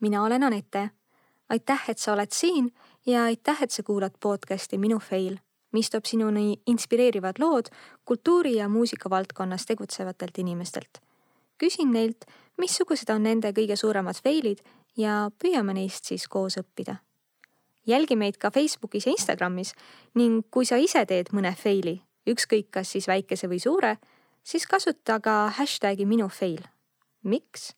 mina olen Anette. aitäh, et sa oled siin ja aitäh, et sa kuulad podcasti Minu fail, mis toob sinuni inspireerivad lood kultuuri ja muusika valdkonnas tegutsevatelt inimestelt. küsin neilt, missugused on nende kõige suuremad fail'id ja püüame neist siis koos õppida. jälgi meid ka Facebookis ja Instagramis ning kui sa ise teed mõne fail'i, ükskõik kas siis väikese või suure, siis kasuta ka hashtag'i minu fail. miks?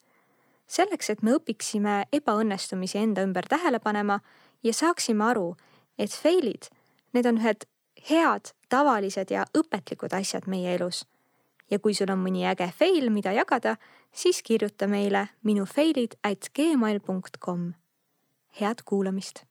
Selleks, et me õpiksime ebaõnnestumisi enda ümber tähele panema ja saaksime aru, et fail'id, need on ühed head, tavalised ja õpetlikud asjad meie elus. ja kui sul on mõni äge fail, mida jagada, siis kirjuta meile minu fail'id at gmail.com. head kuulamist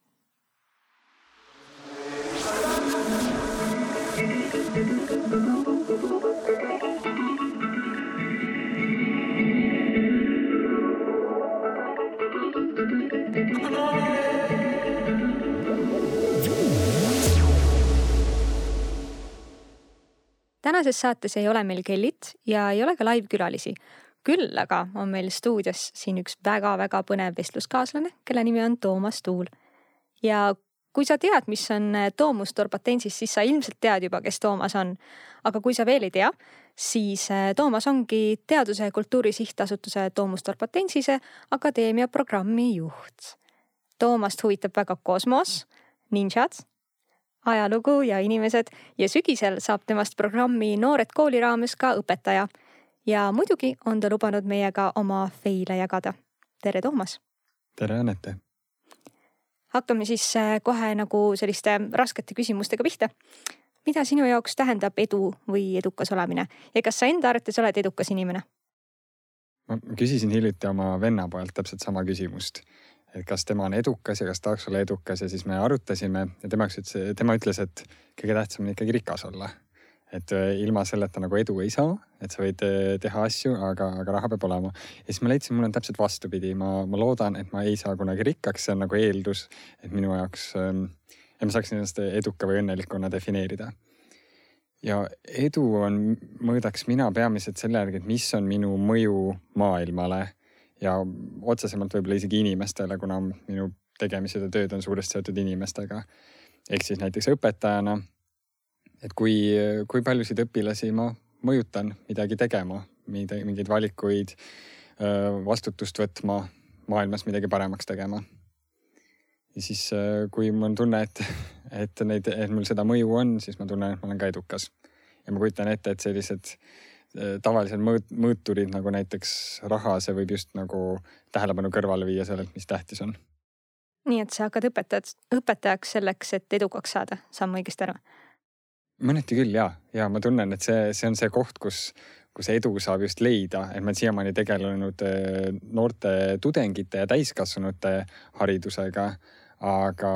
tänases saates ei ole meil Kellit ja ei ole ka laivkülalisi. küll aga on meil stuudios siin üks väga-väga põnev vestluskaaslane, kelle nimi on Toomas Tuul. ja kui sa tead, mis on Toomus Torbatensis, siis sa ilmselt tead juba, kes Toomas on. aga kui sa veel ei tea, siis eh, Toomas ongi Teaduse ja Kultuuri Sihtasutuse Toomus Torbatensise akadeemia programmi juht. Toomast huvitab väga kosmos, ninjad ajalugu ja inimesed ja sügisel saab temast programmi Noored kooli raames ka õpetaja. ja muidugi on ta lubanud meiega oma feile jagada. tere, Toomas. tere, Anette. hakkame siis äh, kohe nagu selliste raskete küsimustega pihta. mida sinu jaoks tähendab edu või edukas olemine ja kas sa enda arvates oled edukas inimene? ma küsisin hiljuti oma venna pojalt täpselt sama küsimust et kas tema on edukas ja kas tahaks olla edukas ja siis me arutasime ja temaks ütles, tema ütles, et kõige tähtsam on ikkagi rikas olla. et äh, ilma selleta nagu edu ei saa, et sa võid äh, teha asju, aga, aga raha peab olema. ja siis ma leidsin, mul on täpselt vastupidi, ma, ma loodan, et ma ei saa kunagi rikkaks, see on nagu eeldus, et minu jaoks ähm,, et ma saaksin ennast eduka või õnnelikuna defineerida ja edu on, mõõdaks mina peamiselt selle järgi, et mis on minu mõju maailmale ja otsesemalt võib-olla isegi inimestele, kuna minu tegemised ja tööd on suuresti seotud inimestega. ehk siis näiteks õpetajana. et kui, kui paljusid õpilasi ma mõjutan midagi tegema, mingeid valikuid, vastutust võtma, maailmas midagi paremaks tegema. ja siis, kui mul on tunne, et, et neid, et mul seda mõju on, siis ma tunnen, et ma olen ka edukas. ja ma kujutan ette, et sellised tavalised mõõt-, mõõturid nagu näiteks raha, see võib just nagu tähelepanu kõrvale viia sellelt, mis tähtis on. nii et sa hakkad õpetajat, õpetajaks selleks, et edukaks saada, saan ma õigesti aru? mõneti küll ja, ja ma tunnen, et see, see on see koht, kus, kus edu saab just leida, et ma olen siiamaani tegelenud äh, noorte tudengite ja täiskasvanute haridusega aga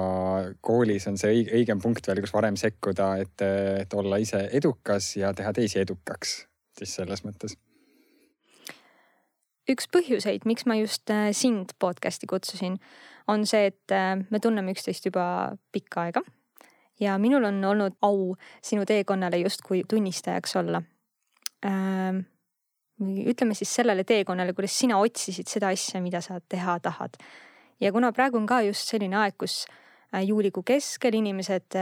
koolis on see õigem punkt veel, kus varem sekkuda, et, et olla ise edukas ja teha teisi edukaks siis selles mõttes. üks põhjuseid, miks ma just äh, sind podcast'i kutsusin, on see, et äh, me tunneme üksteist juba pikka aega. ja minul on olnud au sinu teekonnale justkui tunnistajaks olla ähm, ütleme siis sellele teekonnale, kuidas sina otsisid seda asja, mida sa teha tahad. ja kuna praegu on ka just selline aeg, kus äh, juulikuu keskel inimesed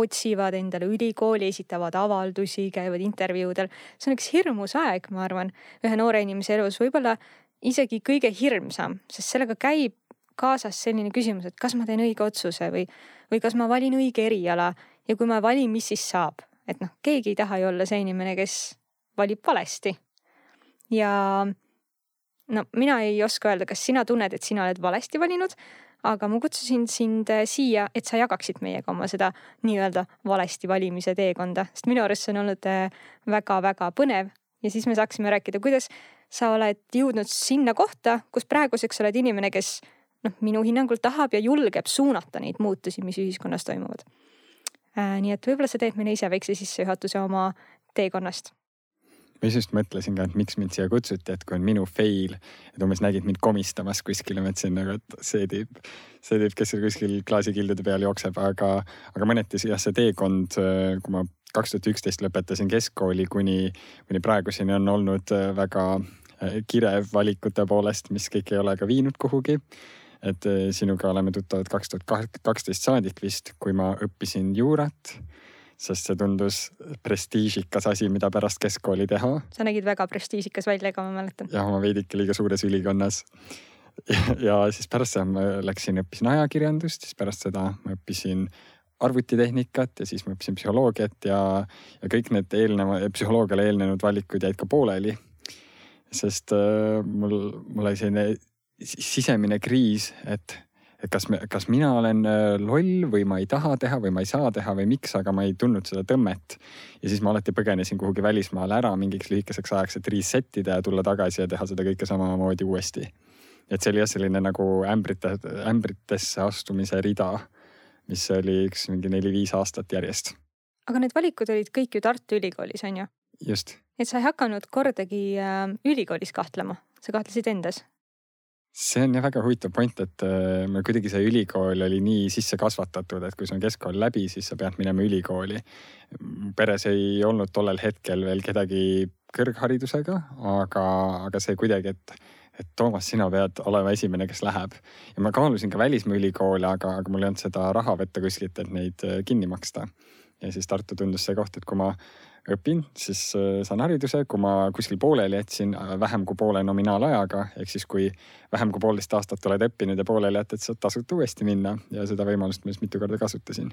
otsivad endale ülikooli, esitavad avaldusi, käivad intervjuudel. see on üks hirmus aeg, ma arvan, ühe noore inimese elus, võib-olla isegi kõige hirmsam, sest sellega käib kaasas selline küsimus, et kas ma teen õige otsuse või, või kas ma valin õige eriala ja kui ma valin, mis siis saab, et noh, keegi ei taha ju olla see inimene, kes valib valesti. ja no mina ei oska öelda, kas sina tunned, et sina oled valesti valinud aga ma kutsusin sind äh, siia, et sa jagaksid meiega oma seda nii-öelda valesti valimise teekonda, sest minu arust see on olnud väga-väga äh, põnev. Ja siis me saaksime rääkida, kuidas sa oled jõudnud sinna kohta, kus praeguseks oled inimene, kes noh, minu hinnangul tahab ja julgeb suunata neid muutusi, mis ühiskonnas toimuvad. Äh, nii et võib-olla sa teed meile ise väikse sissejuhatuse oma teekonnast ma just mõtlesin ka, et miks mind siia kutsuti, et kui on minu fail, et umbes nägid mind komistamas kuskil ja mõtlesin nagu, et see tüüp, see tüüp, kes seal kuskil klaasikildude peal jookseb, aga, aga mõneti jah, see teekond, kui ma kaks tuhat üksteist lõpetasin keskkooli kuni, kuni praeguseni on olnud väga kirev valikute poolest, mis kõik ei ole ka viinud kuhugi. et sinuga oleme tuttavad kaks tuhat kaksteist saadik vist, kui ma õppisin juurat sest see tundus prestiižikas asi, mida pärast keskkooli teha. sa nägid väga prestiižikas välja ka, ma mäletan. jah, ma veidike liiga suures ülikonnas. ja siis pärast seda ma läksin, õppisin ajakirjandust, siis pärast seda ma õppisin arvutitehnikat ja siis ma õppisin psühholoogiat ja, ja kõik need eelneva, psühholoogiale eelnenud valikud jäid ka pooleli. sest äh, mul, mul oli selline sisemine kriis, et et kas me, kas mina olen äh, loll või ma ei taha teha või ma ei saa teha või miks, aga ma ei tundnud seda tõmmet. ja siis ma alati põgenesin kuhugi välismaale ära mingiks lühikeseks ajaks, et reset ida ja tulla tagasi ja teha seda kõike samamoodi uuesti. et see oli jah, selline nagu ämbrite, ämbritesse astumise rida, mis oli üks mingi neli-viis aastat järjest. aga need valikud olid kõik ju Tartu Ülikoolis, on ju? just. et sa ei hakanud kordagi äh, ülikoolis kahtlema, sa kahtlesid endas see on jah väga huvitav point, et äh, meil kuidagi see ülikool oli nii sisse kasvatatud, et kui sul on keskkool läbi, siis sa pead minema ülikooli. peres ei olnud tollel hetkel veel kedagi kõrgharidusega, aga, aga see kuidagi, et, et Toomas, sina pead olema esimene, kes läheb. ja ma kaalusin ka välismaa ülikoole, aga, aga mul ei olnud seda raha võtta kuskilt, et neid äh, kinni maksta. ja siis Tartu tundus see koht, et kui ma õpin, siis äh, saan hariduse, kui ma kuskil pooleli jätsin äh, vähem kui poole nominaalajaga, ehk siis kui vähem kui poolteist aastat oled õppinud ja pooleli jätad, saad tasuta uuesti minna ja seda võimalust ma siis mitu korda kasutasin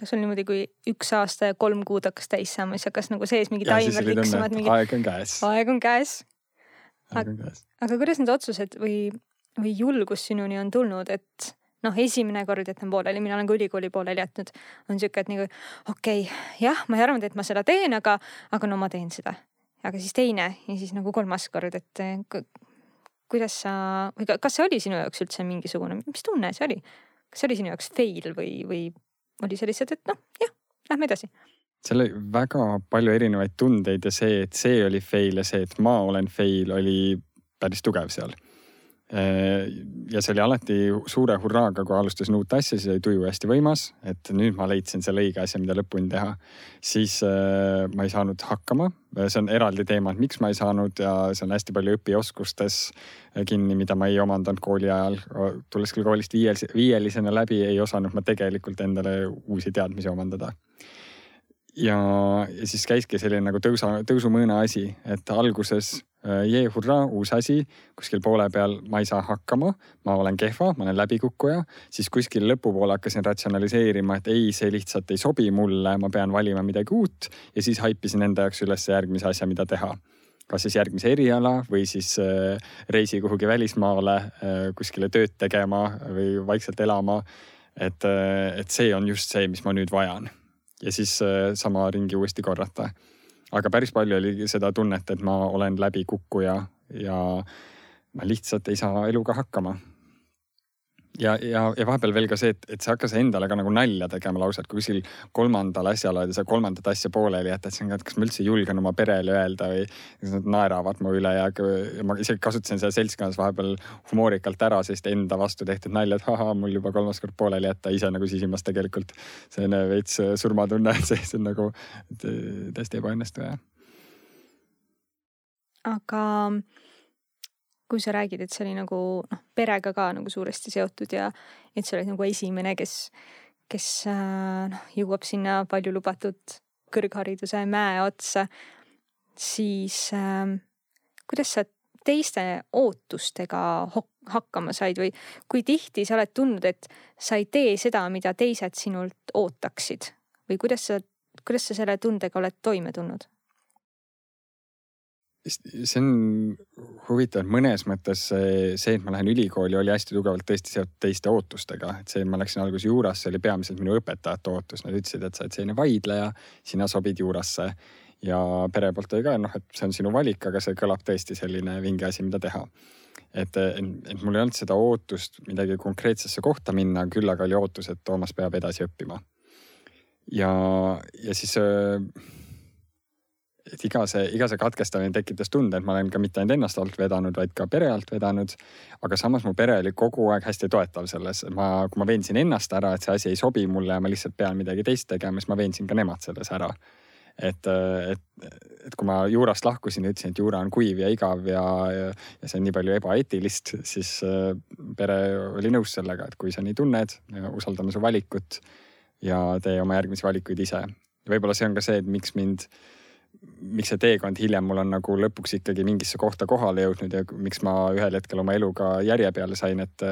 kas sul niimoodi, kui üks aasta ja kolm kuud hakkas täis saama, siis hakkas nagu sees mingi taimer tiksuma, et mingi. aeg on käes. aeg on käes. aeg on käes. aga kuidas need otsused või, või julgus sinuni on tulnud, et noh, esimene kord jätan pooleli, mina olen ka ülikooli pooleli jätnud, on sihuke, et nagu okei okay,, jah, ma ei arvanud, et ma seda teen, aga, aga no ma teen seda. aga siis teine ja siis nagu kolmas kord, et kuidas sa või kas see oli sinu jaoks üldse mingisugune, mis tunne see oli? kas see oli sinu jaoks fail või, või oli see lihtsalt, et noh, jah, lähme edasi? seal oli väga palju erinevaid tundeid ja see, et see oli fail ja see, et ma olen fail, oli päris tugev seal ja see oli alati suure hurraaga, kui alustasin uut asja, siis oli tuju hästi võimas, et nüüd ma leidsin selle õige asja, mida lõpuni teha. siis äh, ma ei saanud hakkama, see on eraldi teema, et miks ma ei saanud ja see on hästi palju õpioskustes kinni, mida ma ei omandanud kooli ajal. tulles küll koolist viiel, viielisena läbi, ei osanud ma tegelikult endale uusi teadmisi omandada ja, ja siis käiski selline nagu tõusa, tõusumõõna asi, et alguses Äh, jee, hurraa, uus asi, kuskil poole peal ma ei saa hakkama, ma olen kehva, ma olen läbikukkuja, siis kuskil lõpupoole hakkasin ratsionaliseerima, et ei, see lihtsalt ei sobi mulle, ma pean valima midagi uut. Ja siis haipisin enda jaoks üles järgmise asja, mida teha. kas siis järgmise eriala või siis äh, reisi kuhugi välismaale äh, kuskile tööd tegema või vaikselt elama. et, et see on just see, mis ma nüüd vajan. Ja siis sama ringi uuesti korrata aga päris palju oli seda tunnet, et ma olen läbikukkuja ja ma lihtsalt ei saa eluga hakkama. Ja, ja, ja vahepeal veel ka see, et, et see hakkas endale ka nagu nalja tegema lausa, et kui kuskil kolmandal asjal oled ja sa kolmandat asja pooleli jätad, siis on ka, et kas ma üldse julgen oma perele öelda või kas nad naeravad mu üle ja, ja ma isegi kasutasin seda seltskonnas vahepeal humoorikalt ära, sest enda vastu tehtud nalja, et ahaa, mul juba kolmas kord pooleli jätta, ise nagu sisimas tegelikult selline veits surmatunne, et see, see on nagu täiesti ebaõnnestuja aga kui sa räägid, et see oli nagu noh, perega ka nagu suuresti seotud ja et sa oled nagu esimene, kes, kes äh, noh, jõuab sinna palju lubatud kõrghariduse mäe otsa, siis äh, kuidas sa teiste ootustega hakkama said või kui tihti sa oled tundnud, et sa ei tee seda, mida teised sinult ootaksid või kuidas sa, kuidas sa selle tundega oled toime tulnud? See on huvitav, mõnes mõttes see, see, et ma lähen ülikooli, oli hästi tugevalt tõesti seotud teiste ootustega, et see, et ma läksin alguses juurasse, oli peamiselt minu õpetajate ootus, nad ütlesid, et sa oled selline vaidleja, sina sobid juurasse. ja pere poolt oli ka, noh, et see on sinu valik, aga see kõlab tõesti selline vinge asi, mida teha. et, et mul ei olnud seda ootust midagi konkreetsesse kohta minna, küll aga oli ootus, et Toomas peab edasi õppima. ja, ja siis äh, et iga see, iga see katkestamine tekitas tunde, et ma olen ka mitte ainult ennast alt vedanud, vaid ka pere alt vedanud. aga samas mu pere oli kogu aeg hästi toetav selles, ma, kui ma veensin ennast ära, et see asi ei sobi mulle ja ma lihtsalt pean midagi teist tegema, siis ma veensin ka nemad selles ära. et, et, et kui ma juurast lahkusin ja ütlesin, et juura on kuiv ja igav ja, ja, ja see on nii palju ebaeetilist, siis äh, pere oli nõus sellega, et kui sa nii tunned, usaldame su valikut ja tee oma järgmisi valikuid ise. võib-olla see on ka see, et miks mind, miks see teekond hiljem mul on nagu lõpuks ikkagi mingisse kohta kohale jõudnud ja miks ma ühel hetkel oma eluga järje peale sain, et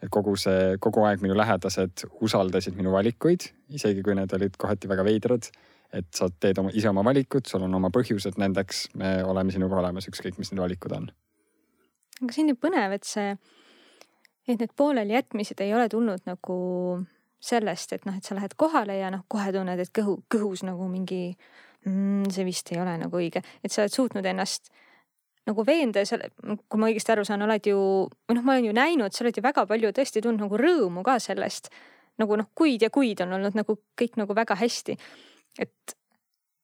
et kogu see, kogu aeg minu lähedased usaldasid minu valikuid, isegi kui need olid kohati väga veidrad et sa teed oma, ise oma valikud, sul on oma põhjused nendeks, me oleme sinuga olemas, ükskõik mis need valikud on. aga see on nii põnev, et see, et need poolelijätmised ei ole tulnud nagu sellest, et noh, et sa lähed kohale ja noh, kohe tunned, et kõhu, kõhus nagu mingi mm,, see vist ei ole nagu õige, et sa oled suutnud ennast nagu veenda ja sa, kui ma õigesti aru saan, oled ju, või noh, ma olen ju näinud, sa oled ju väga palju tõesti tundnud nagu rõõmu ka sellest. nagu noh, kuid ja kuid on olnud nagu kõik nagu väga hästi et,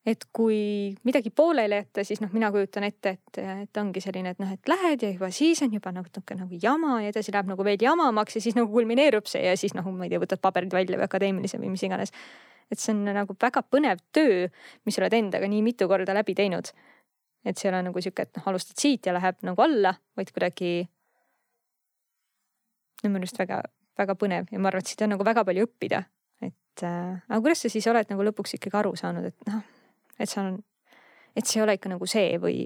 et kui midagi pooleli jätta, siis noh, mina kujutan ette, et, et ongi selline, et noh, et lähed ja juba siis on juba natuke nagu jama ja edasi läheb nagu veel jamamaks ja siis nagu kulmineerub see ja siis noh, ma ei tea, võtad paberid välja või akadeemilise või mis iganes. Et see on nagu väga põnev töö, mis sa oled endaga nii mitu korda läbi teinud. et see ei ole nagu sihuke, et noh, alustad siit ja läheb nagu alla, vaid kuidagi. no minu arust väga, väga põnev ja ma arvan, et siit on nagu väga palju õppida et äh, aga kuidas sa siis oled nagu lõpuks ikkagi aru saanud, et noh, et sa et see ei ole ikka nagu see või,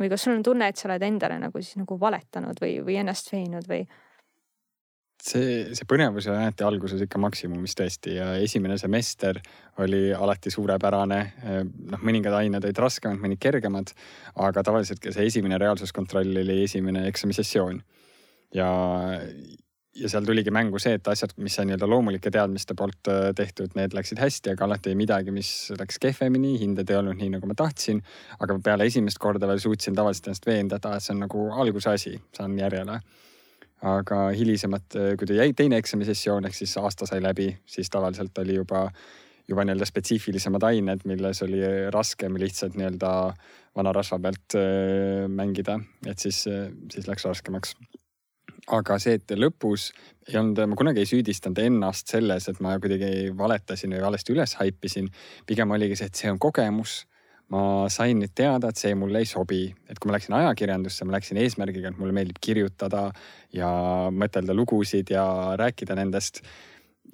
või kas sul on tunne, et sa oled endale nagu siis nagu valetanud või, või ennast veennud või? See, see põnevus oli alati alguses ikka maksimumis tõesti ja esimene semester oli alati suurepärane. noh, mõningad ained olid raskemad, mõned kergemad, aga tavaliselt ka see esimene reaalsuskontroll oli esimene eksamisessioon. ja, ja seal tuligi mängu see, et asjad, mis sai nii-öelda loomulike teadmiste poolt äh, tehtud, need läksid hästi, aga alati midagi, mis läks kehvemini, hinded ei olnud nii, nagu ma tahtsin. aga peale esimest korda veel suutsin tavaliselt ennast veenda, et aa, see on nagu alguse asi, saan järjele. Aga hilisemat, äh, kui tuli teine eksamisessioon ehk siis aasta sai läbi, siis tavaliselt oli juba, juba nii-öelda spetsiifilisemad ained, milles oli raskem lihtsalt nii-öelda vana rasva pealt äh, mängida, et siis, siis läks raskemaks aga see, et lõpus ei olnud, ma kunagi ei süüdistanud ennast selles, et ma kuidagi valetasin või valesti üles haipisin. pigem oligi see, et see on kogemus. Ma sain nüüd teada, et see mulle ei sobi, et kui ma läksin ajakirjandusse, ma läksin eesmärgiga, et mulle meeldib kirjutada ja mõtelda lugusid ja rääkida nendest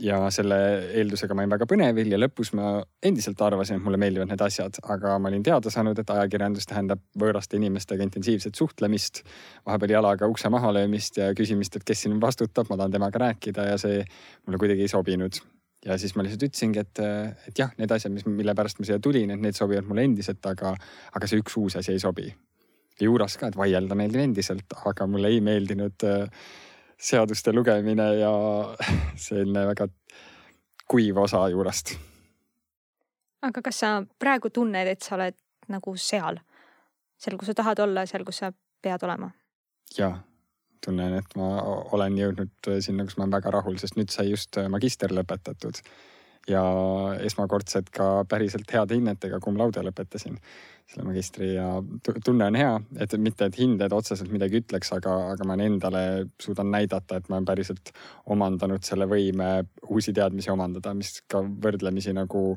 ja selle eeldusega ma olin väga põnevil ja lõpus ma endiselt arvasin, et mulle meeldivad need asjad, aga ma olin teada saanud, et ajakirjandus tähendab võõraste inimestega intensiivset suhtlemist. vahepeal jalaga ukse mahalöömist ja küsimist, et kes siin vastutab, ma tahan temaga rääkida ja see mulle kuidagi ei sobinud. Ja siis ma lihtsalt ütlesingi, et, et jah, need asjad, mis, mille pärast ma siia tulin, et need sobivad mulle endiselt, aga, aga see üks uus asi ei sobi. juuras ka, et vaielda meeldib endiselt, aga mulle ei meeldinud äh, seaduste lugemine ja selline väga kuiv osa juurest. aga kas sa praegu tunned, et sa oled nagu seal, seal, kus sa tahad olla, seal, kus sa pead olema? ja, tunnen, et ma olen jõudnud sinna, kus ma olen väga rahul, sest nüüd sai just magister lõpetatud ja esmakordselt ka päriselt heade hinnetega cum laude lõpetasin selle magistri ja tunne on hea, et mitte, et hinded otseselt midagi ütleks, aga, aga ma endale suudan näidata, et ma olen päriselt omandanud selle võime uusi teadmisi omandada, mis ka võrdlemisi nagu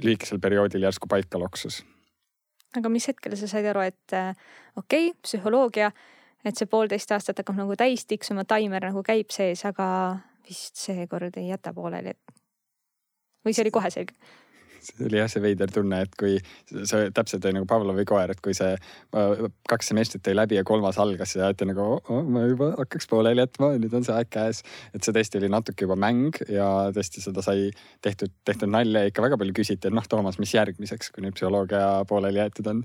lühikesel perioodil järsku paika loksus. aga mis hetkel sa said aru, et äh, okei okay,, psühholoogia, et see poolteist aastat hakkab nagu täis tiksuma, taimer nagu käib sees, aga vist seekord ei jäta pooleli, et või see oli kohe selge? see oli jah, see veider tunne, et kui see täpselt oli nagu Pavlovi koer, et kui see kaks semestrit tõi läbi ja kolmas algas ja et nagu oh, oh, ma juba hakkaks pooleli jätma, nüüd on see aeg käes. et see tõesti oli natuke juba mäng ja tõesti seda sai tehtud, tehtud nalja ja ikka väga palju küsiti, et noh, Toomas, mis järgmiseks, kui nüüd psühholoogia pooleli jäetud on.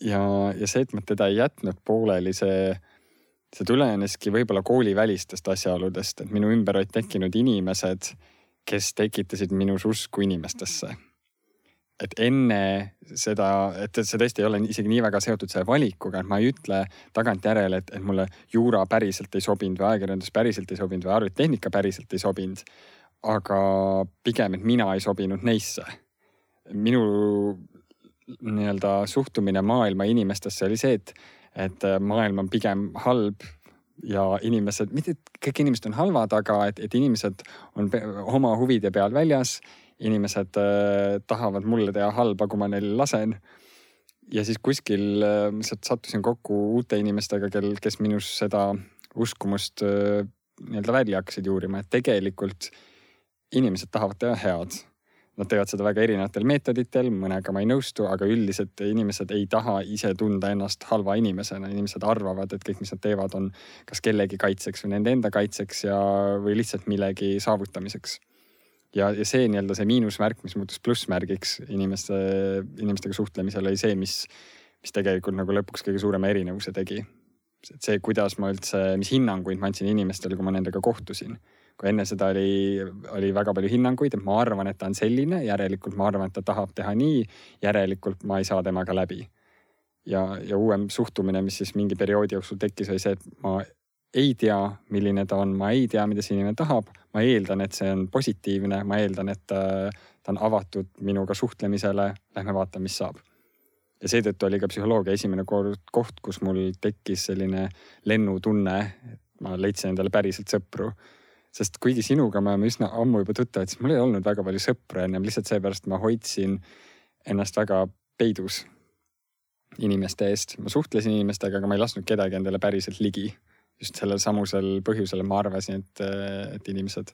Ja, ja see, et ma teda ei jätnud pooleli, see see tuleneski võib-olla koolivälistest asjaoludest, et minu ümber olid tekkinud inimesed kes tekitasid minus usku inimestesse. et enne seda, et see tõesti ei ole isegi nii väga seotud selle valikuga, et ma ei ütle tagantjärele, et, et mulle juura päriselt ei sobinud või ajakirjandus päriselt ei sobinud või arvutitehnika päriselt ei sobinud. aga pigem, et mina ei sobinud neisse. minu nii-öelda suhtumine maailma inimestesse oli see, et, et maailm on pigem halb ja inimesed, mitte kõik inimesed on halvad, aga et, et inimesed on oma huvide peal väljas inimesed äh, tahavad mulle teha halba, kui ma neile lasen. ja siis kuskil äh, lihtsalt sattusin kokku uute inimestega, kel, kes minus seda uskumust äh, nii-öelda välja hakkasid juurima, et tegelikult inimesed tahavad teha head Nad teevad seda väga erinevatel meetoditel, mõnega ma ei nõustu, aga üldiselt inimesed ei taha ise tunda ennast halva inimesena. inimesed arvavad, et kõik, mis nad teevad, on kas kellegi kaitseks või nende enda kaitseks ja, või lihtsalt millegi saavutamiseks. ja, ja see nii-öelda see miinusmärk, mis muutus plussmärgiks inimeste, inimestega suhtlemisel, oli see, mis, mis tegelikult nagu lõpuks kõige suurema erinevuse tegi. see, kuidas ma üldse, mis hinnanguid ma andsin inimestele, kui ma nendega kohtusin kui enne seda oli, oli väga palju hinnanguid, et ma arvan, et ta on selline, järelikult ma arvan, et ta tahab teha nii, järelikult ma ei saa temaga läbi. ja, ja uuem suhtumine, mis siis mingi perioodi jooksul tekkis, oli see, et ma ei tea, milline ta on, ma ei tea, mida see inimene tahab. ma eeldan, et see on positiivne, ma eeldan, et ta, ta on avatud minuga suhtlemisele. Lähme vaatame, mis saab. ja seetõttu oli ka psühholoogia esimene koht, kus mul tekkis selline lennutunne, et ma leidsin endale päriselt sõpru sest kuigi sinuga me oleme üsna ammu juba tuttavad, siis mul ei olnud väga palju sõpru ennem lihtsalt seepärast ma hoidsin ennast väga peidus inimeste eest. ma suhtlesin inimestega, aga ma ei lasknud kedagi endale päriselt ligi. just sellel samusel põhjusel ma arvasin, et, et inimesed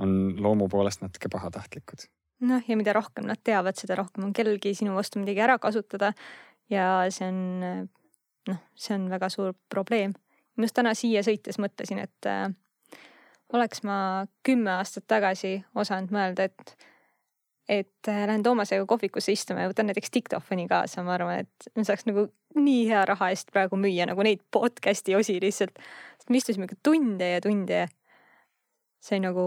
on loomu poolest natuke pahatahtlikud. noh, ja mida rohkem nad teavad, seda rohkem on kellelgi sinu vastu midagi ära kasutada. ja see on, noh, see on väga suur probleem. ma just täna siia sõites mõtlesin, et oleks ma kümme aastat tagasi osanud mõelda, et, et äh, lähen Toomasega kohvikusse istuma ja võtan näiteks diktofoni kaasa, ma arvan, et me saaks nagu nii hea raha eest praegu müüa nagu neid podcast'i osi lihtsalt. sest me istusime ikka tunde ja tunde ja see nagu,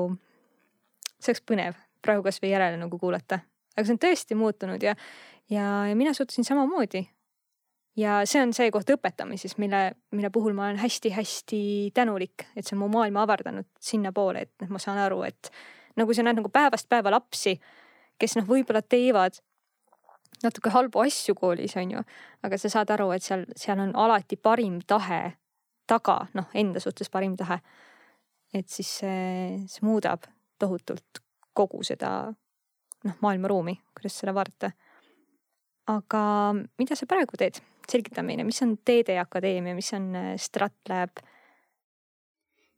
see oleks põnev praegu kasvõi järele nagu kuulata. aga see on tõesti muutunud ja, ja, ja mina suhtusin samamoodi ja see on see koht õpetamises, mille, mille puhul ma olen hästi-hästi tänulik, et see on mu maailma avardanud sinnapoole, et noh, ma saan aru, et nagu sa näed nagu päevast päeva lapsi, kes noh, võib-olla teevad natuke halbu asju koolis, on ju, aga sa saad aru, et seal, seal on alati parim tahe taga, noh, enda suhtes parim tahe. et siis see, see muudab tohutult kogu seda noh, maailmaruumi, kuidas seda vaadata. aga mida sa praegu teed? Selgita meile, mis on TD Akadeemia, mis on äh, StratLab?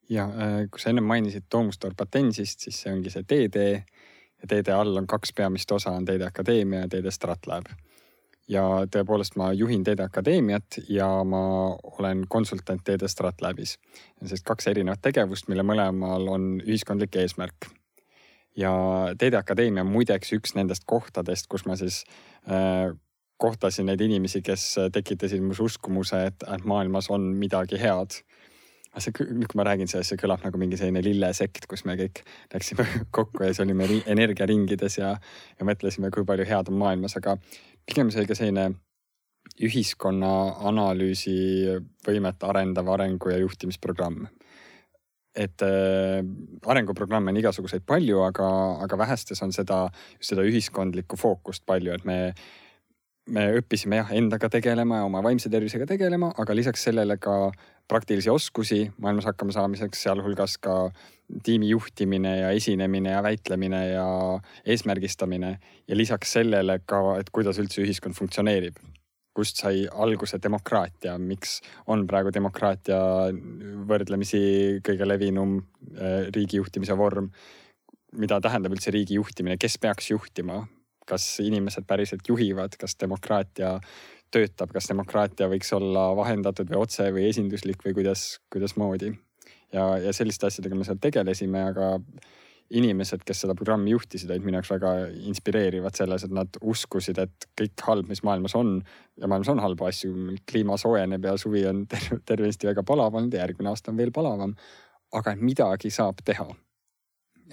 ja äh, kui sa ennem mainisid Toomustor Patensist, siis see ongi see TD ja TD all on kaks peamist osa, on TD Akadeemia ja TD StratLab. ja tõepoolest, ma juhin TD Akadeemiat ja ma olen konsultant TD StratLabis. sellist kaks erinevat tegevust, mille mõlemal on ühiskondlik eesmärk ja TD Akadeemia on muideks üks nendest kohtadest, kus ma siis äh, kohtasin neid inimesi, kes tekitasid minus uskumuse, et, et maailmas on midagi head. see, nüüd kui ma räägin sellest, see kõlab nagu mingi selline lillesekt, kus me kõik läksime kokku ja siis olime energiaringides ja, ja mõtlesime, kui palju head on maailmas, aga pigem see oli ka selline ühiskonna analüüsi võimet arendav arengu ja juhtimisprogramm et äh, arenguprogramme on igasuguseid palju, aga, aga vähestes on seda, seda ühiskondlikku fookust palju, et me me õppisime jah endaga tegelema ja oma vaimse tervisega tegelema, aga lisaks sellele ka praktilisi oskusi maailmas hakkama saamiseks, sealhulgas ka tiimi juhtimine ja esinemine ja väitlemine ja eesmärgistamine. ja lisaks sellele ka, et kuidas üldse ühiskond funktsioneerib. kust sai alguse demokraatia, miks on praegu demokraatia võrdlemisi kõige levinum äh, riigi juhtimise vorm mida tähendab üldse riigi juhtimine, kes peaks juhtima, kas inimesed päriselt juhivad, kas demokraatia töötab, kas demokraatia võiks olla vahendatud või otse või esinduslik või kuidas, kuidasmoodi. ja, ja selliste asjadega me seal tegelesime, aga inimesed, kes seda programmi juhtisid, olid minu jaoks väga inspireerivad selles, et nad uskusid, et kõik halb, mis maailmas on ja maailmas on halbu asju, kliima soojeneb ja suvi on tervenisti väga palav olnud ja järgmine aasta on veel palavam. aga midagi saab teha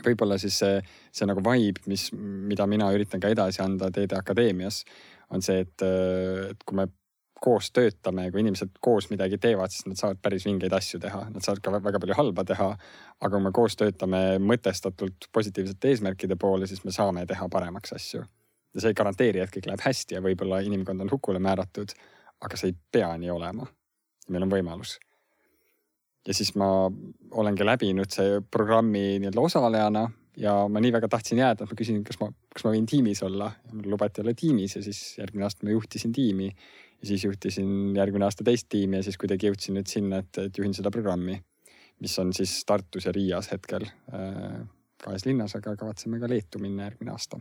võib-olla siis see, see nagu vibe, mis, mida mina üritan ka edasi anda Teede Akadeemias, on see, et, et kui me koos töötame, kui inimesed koos midagi teevad, siis nad saavad päris vingeid asju teha, nad saavad ka väga palju halba teha. aga kui me koos töötame mõtestatult positiivsete eesmärkide poole, siis me saame teha paremaks asju. ja see ei garanteeri, et kõik läheb hästi ja võib-olla inimkond on hukule määratud, aga see ei pea nii olema. meil on võimalus ja siis ma olengi läbinud see programmi nii-öelda osalejana ja ma nii väga tahtsin jääda, et ma küsisin, kas ma, kas ma võin tiimis olla. lubati olla tiimis ja siis järgmine aasta ma juhtisin tiimi ja siis juhtisin järgmine aasta teist tiimi ja siis kuidagi jõudsin nüüd sinna, et, et juhin seda programmi, mis on siis Tartus ja Riias hetkel äh, kahes linnas, aga kavatseme ka Leetu minna järgmine aasta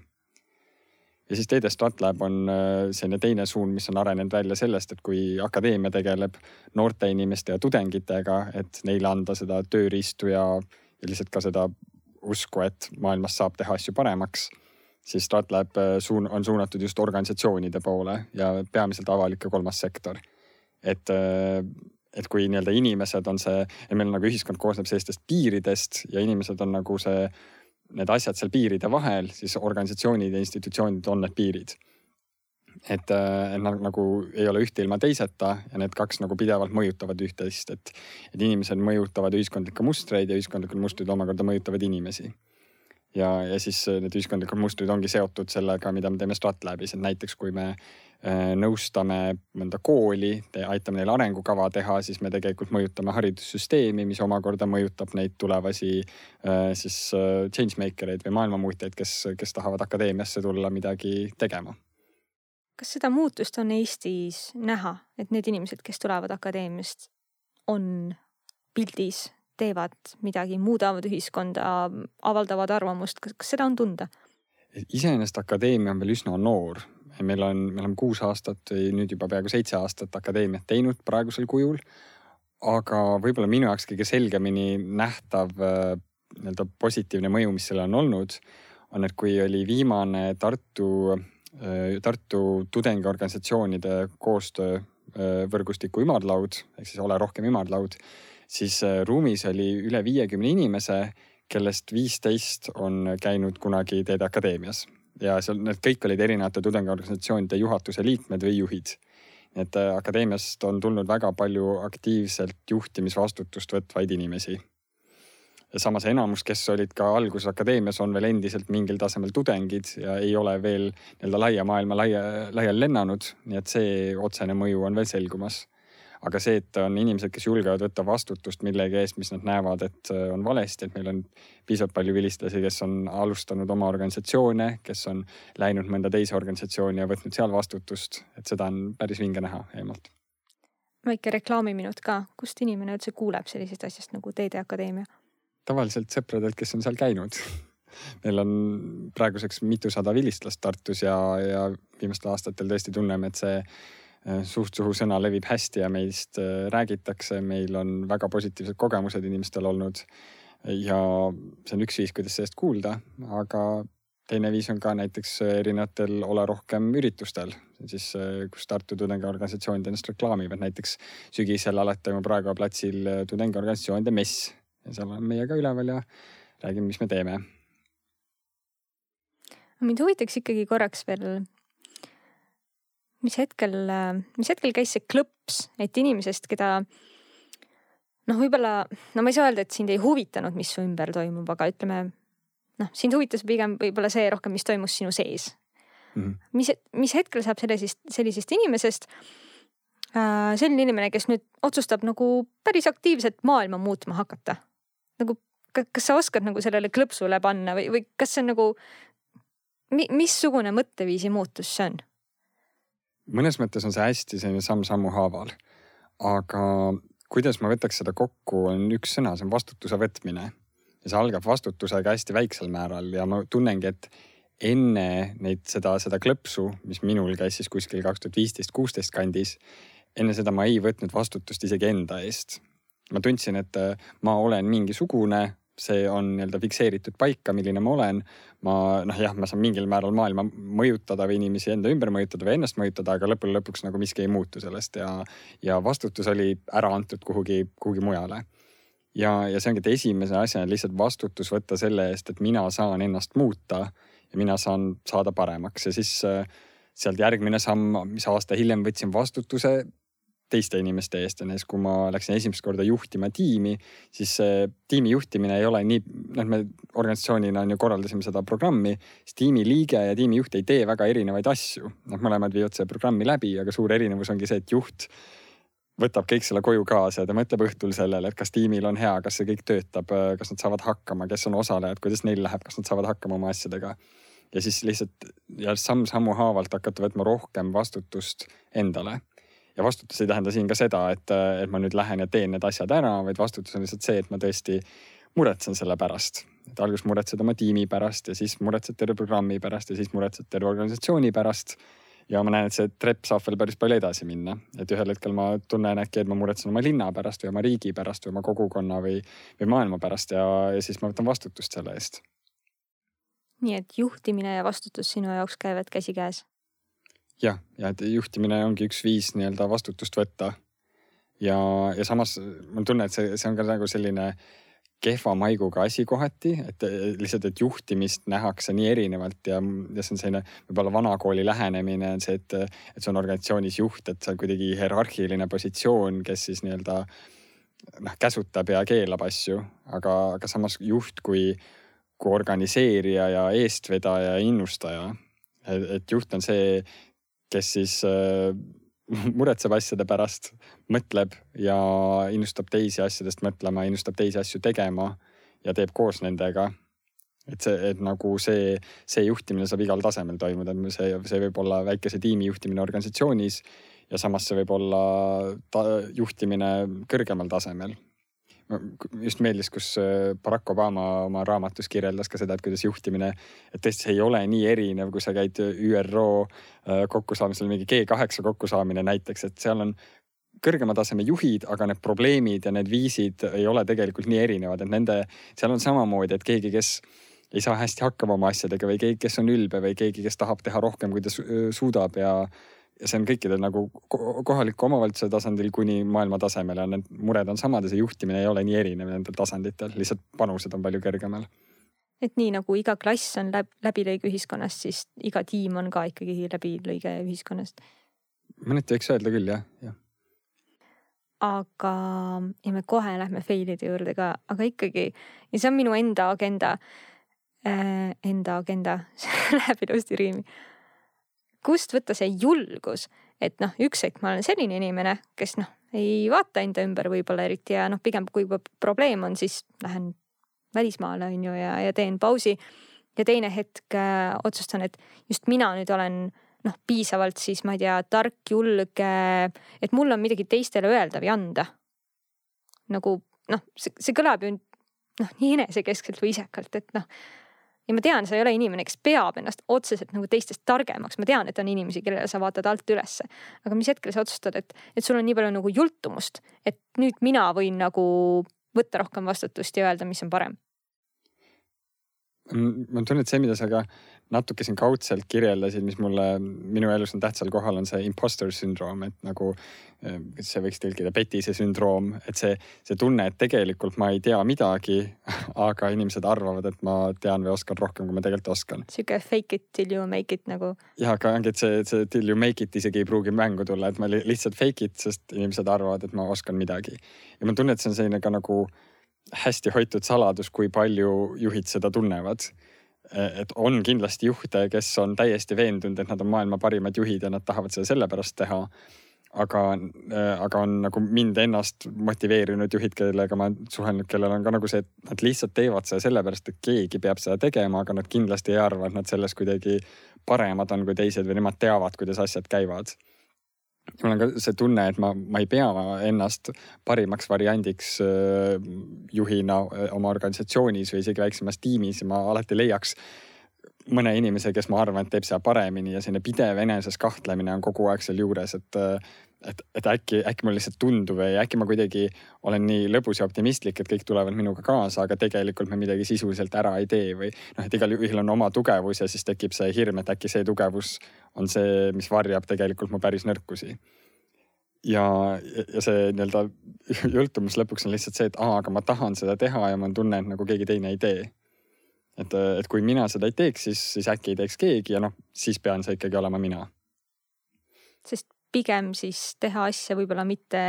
ja siis teede StratLab on äh, selline teine suund, mis on arenenud välja sellest, et kui akadeemia tegeleb noorte inimeste ja tudengitega, et neile anda seda tööriistu ja, ja lihtsalt ka seda usku, et maailmas saab teha asju paremaks, siis StratLab äh, suun-, on suunatud just organisatsioonide poole ja peamiselt avalik ja kolmas sektor. et, äh, et kui nii-öelda inimesed on see, meil nagu ühiskond koosneb sellistest piiridest ja inimesed on nagu see need asjad seal piiride vahel, siis organisatsioonid ja institutsioonid on need piirid. et, äh, et nad nagu ei ole ühte ilma teiseta ja need kaks nagu pidevalt mõjutavad üht-teist, et, et inimesed mõjutavad ühiskondlikke mustreid ja ühiskondlikud mustrid omakorda mõjutavad inimesi ja, ja siis need ühiskondlikud mustrid ongi seotud sellega, mida me teeme StratLabis, et näiteks kui me Äh, nõustame mõnda kooli, aitame neil arengukava teha, siis me tegelikult mõjutame haridussüsteemi, mis omakorda mõjutab neid tulevasi äh, siis äh, changemaker eid või maailmamuutjaid, kes, kes tahavad akadeemiasse tulla midagi tegema. kas seda muutust on Eestis näha, et need inimesed, kes tulevad akadeemiast, on pildis, teevad midagi, muudavad ühiskonda, avaldavad arvamust, kas seda on tunda? iseenesest akadeemia on veel üsna noor meil on, me oleme kuus aastat või nüüd juba peaaegu seitse aastat akadeemiat teinud praegusel kujul. aga võib-olla minu jaoks kõige selgemini nähtav äh, nii-öelda positiivne mõju, mis sellel on olnud, on, et kui oli viimane Tartu, äh, Tartu tudengiorganisatsioonide koostöövõrgustiku äh, ümarlaud ehk siis Ole rohkem ümarlaud, siis ruumis oli üle viiekümne inimese, kellest viisteist on käinud kunagi Teede Akadeemias ja seal need kõik olid erinevate tudengiorganisatsioonide juhatuse liikmed või juhid. et äh, akadeemiast on tulnud väga palju aktiivselt juhtimisvastutust võtvaid inimesi. ja samas enamus, kes olid ka alguses akadeemias, on veel endiselt mingil tasemel tudengid ja ei ole veel nii-öelda laia maailma laia, laiali lennanud, nii et see otsene mõju on veel selgumas aga see, et on inimesed, kes julgevad võtta vastutust millegi eest, mis nad näevad, et äh, on valesti, et meil on piisavalt palju vilistlasi, kes on alustanud oma organisatsioone, kes on läinud mõnda teise organisatsiooni ja võtnud seal vastutust, et seda on päris vinge näha eemalt. väike reklaamiminut ka, kust inimene üldse kuuleb sellisest asjast nagu Teede Akadeemia? tavaliselt sõpradelt, kes on seal käinud meil on praeguseks mitusada vilistlast Tartus ja, ja viimastel aastatel tõesti tunneme, et see Äh, suust suhu sõna levib hästi ja meist äh, räägitakse, meil on väga positiivsed kogemused inimestel olnud. ja see on üks viis, kuidas sellest kuulda, aga teine viis on ka näiteks erinevatel Ole rohkem üritustel, siis kus Tartu tudengiorganisatsioonid ennast reklaamivad, näiteks sügisel alati toimub Raekoja platsil tudengiorganisatsioonide mess. Ja seal on meie ka üleval ja räägime, mis me teeme. mind huvitaks ikkagi korraks veel mis hetkel, mis hetkel käis see klõps, et inimesest, keda noh, võib-olla, no ma ei saa öelda, et sind ei huvitanud, mis su ümber toimub, aga ütleme noh, sind huvitas pigem võib-olla see rohkem, mis toimus sinu sees mm. -hmm. mis, mis hetkel saab sellisest, sellisest inimesest äh, selline inimene, kes nüüd otsustab nagu päris aktiivselt maailma muutma hakata? nagu, kas sa oskad nagu sellele klõpsule panna või, või kas see on nagu, missugune mõtteviisi muutus see on? Mõnes mõttes on see hästi selline samm-sammu haaval. aga kuidas ma võtaks seda kokku, on üks sõna, see on vastutuse võtmine. ja see algab vastutusega hästi väiksel määral ja ma tunnengi, et enne neid, seda, seda klõpsu, mis minul käis siis kuskil kaks tuhat viisteist, kuusteist kandis, enne seda ma ei võtnud vastutust isegi enda eest. ma tundsin, et ma olen mingisugune see on nii-öelda fikseeritud paika, milline ma olen. ma noh, jah, ma saan mingil määral maailma mõjutada või inimesi enda ümber mõjutada või ennast mõjutada, aga lõppude lõpuks nagu miski ei muutu sellest ja, ja vastutus oli ära antud kuhugi, kuhugi mujale. ja, ja see ongi, et esimese asjana lihtsalt vastutus võtta selle eest, et mina saan ennast muuta ja mina saan saada paremaks ja siis äh, sealt järgmine samm, mis aasta hiljem võtsin vastutuse teiste inimeste eest ja näiteks kui ma läksin esimest korda juhtima tiimi, siis tiimi juhtimine ei ole nii, noh, me organisatsioonina on ju korraldasime seda programmi, siis tiimi liige ja tiimijuht ei tee väga erinevaid asju. noh, mõlemad viivad seda programmi läbi, aga suur erinevus ongi see, et juht võtab kõik selle koju kaasa ja ta mõtleb õhtul sellele, et kas tiimil on hea, kas see kõik töötab, kas nad saavad hakkama, kes on osalejad, kuidas neil läheb, kas nad saavad hakkama oma asjadega. ja siis lihtsalt ja samm-sammu haavalt hakata võtma rohkem vastutust endale. Ja vastutus ei tähenda siin ka seda, et, et ma nüüd lähen ja teen need asjad ära, vaid vastutus on lihtsalt see, et ma tõesti muretsen selle pärast. et alguses muretsed oma tiimi pärast ja siis muretsed terve programmi pärast ja siis muretsed terve organisatsiooni pärast ja ma näen, et see trepp saab veel päris palju edasi minna, et ühel hetkel ma tunnen äkki, et ma muretsen oma linna pärast või oma riigi pärast või oma kogukonna või, või maailma pärast ja, ja siis ma võtan vastutust selle eest. nii et juhtimine ja vastutus sinu jaoks käivad käsikäes? Jah, ja et juhtimine ongi üks viis nii-öelda vastutust võtta. ja, ja samas mul tunne, et see, see on ka nagu selline kehva maiguga asi kohati, et lihtsalt, et juhtimist nähakse nii erinevalt ja, ja see on selline võib-olla vanakooli lähenemine on see, et, et see on organisatsioonis juht, et see on kuidagi hierarhiline positsioon, kes siis nii-öelda noh, käsutab ja keelab asju, aga, aga samas juht kui, kui organiseerija ja eestvedaja ja innustaja. et juht on see, kes siis äh, muretseb asjade pärast, mõtleb ja innustab teisi asjadest mõtlema, innustab teisi asju tegema ja teeb koos nendega. et see, et nagu see, see juhtimine saab igal tasemel toimuda, see, see võib olla väikese tiimi juhtimine organisatsioonis ja samas see võib olla ta, juhtimine kõrgemal tasemel just meeldis, kus äh, Barack Obama oma raamatus kirjeldas ka seda, et kuidas juhtimine, et tõesti see ei ole nii erinev, kui sa käid ÜRO äh, kokkusaamisel, mingi G8 kokkusaamine näiteks, et seal on kõrgema taseme juhid, aga need probleemid ja need viisid ei ole tegelikult nii erinevad, et nende, seal on samamoodi, et keegi, kes ei saa hästi hakkama oma asjadega või keegi, kes on ülbe või keegi, kes tahab teha rohkem, kui ta suudab ja ja see on kõikidel nagu kohaliku omavalitsuse tasandil kuni maailma tasemel ja need mured on samad ja see juhtimine ei ole nii erinev nendel tasanditel, lihtsalt panused on palju kõrgemal. et nii nagu iga klass on läb, läbilõige ühiskonnast, siis iga tiim on ka ikkagi läbilõige ühiskonnast. mõneti võiks öelda küll jah, jah. aga, ja me kohe lähme fail'ide juurde ka, aga ikkagi ja see on minu enda agenda äh,. Enda agenda see läheb ilusti riimi kust võtta see julgus, et noh, üks hetk ma olen selline inimene, kes noh, ei vaata enda ümber võib-olla eriti ja noh, pigem kui probleem on, siis lähen välismaale on ju ja, ja teen pausi. ja teine hetk äh, otsustan, et just mina nüüd olen noh, piisavalt siis ma ei tea, tark, julge, et mul on midagi teistele öelda või anda. nagu noh, see, see kõlab ju noh, nii enesekeskselt või isekalt, et noh ja ma tean, sa ei ole inimene, kes peab ennast otseselt nagu teistest targemaks, ma tean, et on inimesi, kellele sa vaatad alt ülesse. aga mis hetkel sa otsustad, et, et sul on nii palju nagu jultumust, et nüüd mina võin nagu võtta rohkem vastutust ja öelda, mis on parem? Ma tunnen, et see, mida sa ka natuke siin kaudselt kirjeldasid, mis mulle minu elus on tähtsal kohal, on see imposter sündroom, et nagu eh, see võiks tõlkida petise sündroom, et see, see tunne, et tegelikult ma ei tea midagi, aga inimesed arvavad, et ma tean või oskan rohkem, kui ma tegelikult oskan. sihuke fake it till you make it nagu. ja, aga ongi, et see, see till you make it isegi ei pruugi mängu tulla, et ma lihtsalt fake it, sest inimesed arvavad, et ma oskan midagi. ja ma tunnen, et see on selline ka nagu hästi hoitud saladus, kui palju juhid seda tunnevad et on kindlasti juhte, kes on täiesti veendunud, et nad on maailma parimad juhid ja nad tahavad seda sellepärast teha. aga, aga on nagu mind ennast motiveerinud juhid, kellega ma olen suhelnud, kellel on ka nagu see, et nad lihtsalt teevad seda sellepärast, et keegi peab seda tegema, aga nad kindlasti ei arva, et nad selles kuidagi paremad on kui teised või nemad teavad, kuidas asjad käivad mul on ka see tunne, et ma, ma ei pea ennast parimaks variandiks äh, juhina äh, oma organisatsioonis või isegi väiksemas tiimis, ma alati leiaks mõne inimese, kes ma arvan, et teeb seda paremini ja selline pidev eneses kahtlemine on kogu aeg sealjuures, et äh, et, et äkki, äkki mulle lihtsalt tundub või äkki ma kuidagi olen nii lõbus ja optimistlik, et kõik tulevad minuga kaasa, aga tegelikult me midagi sisuliselt ära ei tee või noh, et igal juhul on oma tugevus ja siis tekib see hirm, et äkki see tugevus on see, mis varjab tegelikult mu päris nõrkusi. ja, ja see nii-öelda jultumus lõpuks on lihtsalt see, et aa, aga ma tahan seda teha ja mul on tunne, et nagu keegi teine ei tee et, et kui mina seda ei teeks, siis, siis äkki ei teeks keegi ja noh, siis pean see ikkagi olema mina. sest pigem siis teha asja võib-olla mitte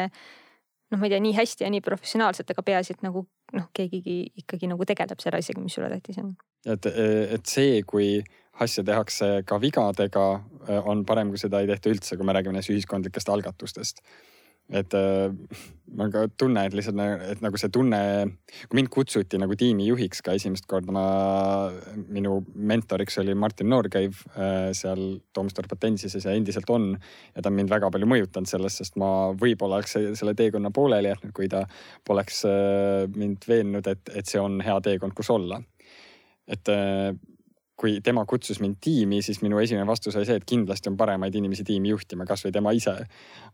noh, ma ei tea, nii hästi ja nii professionaalselt, aga peaasi, et nagu noh, keegi ikkagi nagu tegeleb selle asjaga, mis sulle tähtis on. et, et see, kui asja tehakse ka vigadega, on parem, kui seda ei tehta üldse, kui me räägime näiteks ühiskondlikest algatustest. Et äh, ma ka tunnen, et lihtsalt, et nagu see tunne, kui mind kutsuti nagu tiimijuhiks ka esimest korda, ma, minu mentoriks oli Martin Noorkäiv äh, seal Toomstor Patensises ja endiselt on. ja ta on mind väga palju mõjutanud sellest, sest ma võib-olla oleks selle teekonna pooleli jätnud, kui ta poleks äh, mind veennud, et, et see on hea teekond, kus olla. et kui tema kutsus mind tiimi, siis minu esimene vastus oli see, et kindlasti on paremaid inimesi tiimi juhtima, kasvõi tema ise.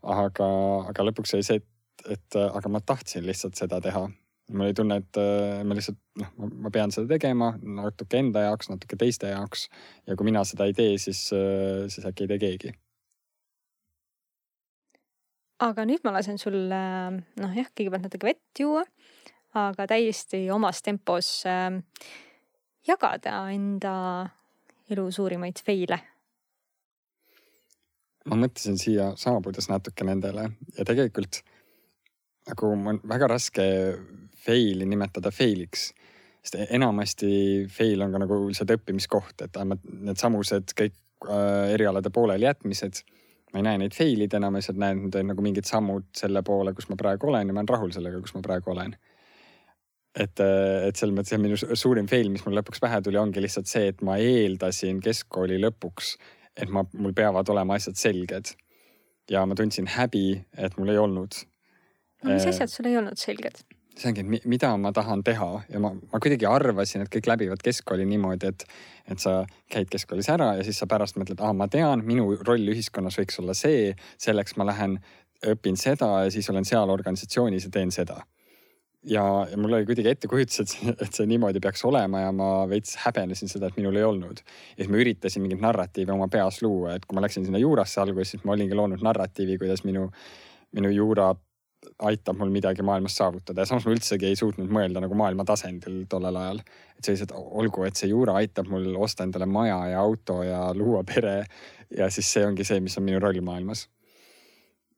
aga, aga lõpuks oli see, et, et aga ma tahtsin lihtsalt seda teha. mul oli tunne, et ma lihtsalt noh, ma pean seda tegema natuke enda jaoks, natuke teiste jaoks ja kui mina seda ei tee, siis, siis äkki ei tee keegi. aga nüüd ma lasen sul noh jah, kõigepealt natuke vett juua, aga täiesti omas tempos äh, jagada enda elu suurimaid feile? ma mõtlesin siia saabudes natuke nendele ja tegelikult nagu on väga raske fail'i nimetada fail'iks. sest enamasti fail on ka nagu lihtsalt õppimiskoht, et needsamused kõik äh, erialade pooleli jätmised. ma ei näe neid fail'id enam, lihtsalt näen, on nagu mingid sammud selle poole, kus ma praegu olen ja ma olen rahul sellega, kus ma praegu olen et, äh, et selles mõttes jah, minu suurim fail, mis mul lõpuks pähe tuli, ongi lihtsalt see, et ma eeldasin keskkooli lõpuks, et ma, mul peavad olema asjad selged. ja ma tundsin häbi, et mul ei olnud. no mis äh, asjad sul ei olnud selged? see ongi, et mida ma tahan teha ja ma, ma kuidagi arvasin, et kõik läbivad keskkooli niimoodi, et, et sa käid keskkoolis ära ja siis sa pärast mõtled, aa, ma tean, minu roll ühiskonnas võiks olla see, selleks ma lähen, õpin seda ja siis olen seal organisatsioonis ja teen seda ja, ja mul oli kuidagi ettekujutus, et, et see niimoodi peaks olema ja ma veits häbenesin seda, et minul ei olnud. ja siis ma üritasin mingit narratiivi oma peas luua, et kui ma läksin sinna juurasse alguses, siis ma olingi loonud narratiivi, kuidas minu, minu juura aitab mul midagi maailmas saavutada ja samas ma üldsegi ei suutnud mõelda nagu maailma tasandil tollel ajal. et sellised, olgu, et see juura aitab mul osta endale maja ja auto ja luua pere ja siis see ongi see, mis on minu roll maailmas.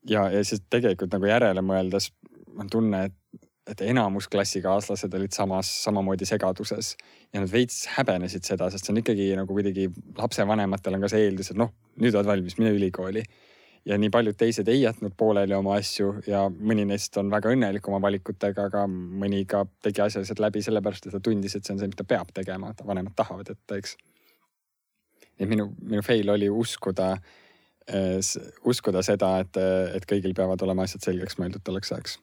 ja, ja siis tegelikult nagu järele mõeldes on tunne, et et enamus klassikaaslased olid samas, samamoodi segaduses. Ja nad veits häbenesid seda, sest see on ikkagi nagu kuidagi lapsevanematel on ka see eeldus, et noh, nüüd oled valmis, mine ülikooli. ja nii paljud teised ei jätnud pooleli oma asju ja mõni neist on väga õnnelik oma valikutega, aga mõni ka tegi asjaliselt läbi sellepärast, et ta tundis, et see on see, mida peab tegema, vanemad tahavad, et nii et minu, minu fail oli uskuda äh,, uskuda seda, et, et kõigil peavad olema asjad selgeks mõeldud tolleks ajaks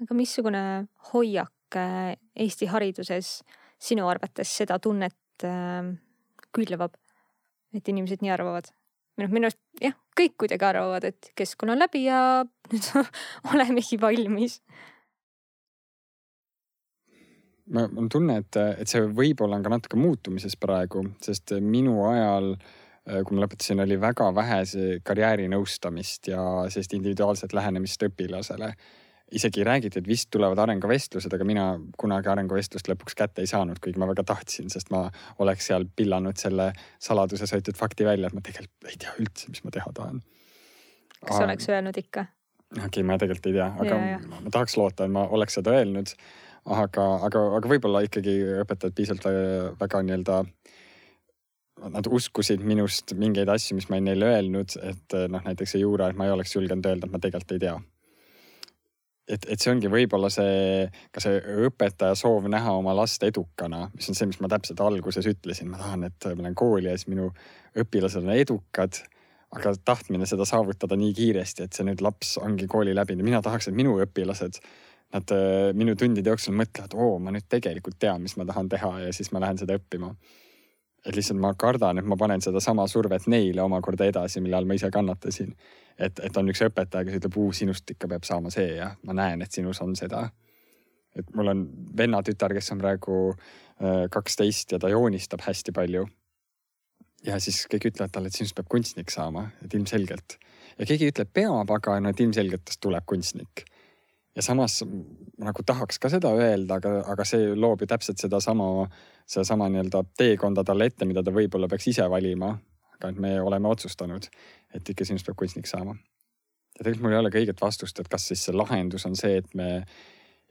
aga missugune hoiak äh, Eesti hariduses sinu arvates seda tunnet äh, külvab, et inimesed nii arvavad? või noh, minu arust jah, kõik kuidagi arvavad, et keskkonna on läbi ja nüüd olemegi valmis. ma, mul on tunne, et, et see võib-olla on ka natuke muutumises praegu, sest minu ajal äh, kui ma lõpetasin, oli väga vähe karjäärinõustamist ja sellist individuaalset lähenemist õpilasele isegi räägiti, et vist tulevad arenguvestlused, aga mina kunagi arenguvestlust lõpuks kätte ei saanud, kuigi ma väga tahtsin, sest ma oleks seal pillanud selle saladuses hoitud fakti välja, et ma tegelikult ei tea üldse, mis ma teha tahan. kas sa oleks öelnud ikka? okei okay,, ma tegelikult ei tea, aga ja, ja. ma tahaks loota, et ma oleks seda öelnud. aga, aga, aga võib-olla ikkagi õpetajad piisavalt väga nii-öelda nad uskusid minust mingeid asju, mis ma olin neile öelnud, et noh, näiteks see juura, et ma ei oleks julgenud öelda, et ma tegelikult ei tea et, et see ongi võib-olla see, ka see õpetaja soov näha oma last edukana, mis on see, mis ma täpselt alguses ütlesin, ma tahan, et ma lähen kooli ja siis minu õpilased on edukad. aga tahtmine seda saavutada nii kiiresti, et see nüüd laps ongi kooli läbinud mina tahaks, et minu õpilased, nad minu tundide jooksul mõtlevad, oo, ma nüüd tegelikult tean, mis ma tahan teha ja siis ma lähen seda õppima et lihtsalt ma kardan, et ma panen sedasama survet neile omakorda edasi, mille all ma ise kannatasin. Et, et on üks õpetaja, kes ütleb, sinust ikka peab saama see ja ma näen, et sinus on seda. et mul on vennatütar, kes on praegu äh, kaksteist ja ta joonistab hästi palju. ja siis kõik ütlevad talle, et sinust peab kunstnik saama, et ilmselgelt. ja keegi ütleb, peab, aga no et ilmselgelt tast tuleb kunstnik ja samas nagu tahaks ka seda öelda, aga, aga see loob ju täpselt sedasama, sedasama nii-öelda teekonda talle ette, mida ta võib-olla peaks ise valima. Et me oleme otsustanud, et ikka sinust peab kunstnik saama. ja tegelikult mul ei ole ka õiget vastust, et kas siis see lahendus on see, et me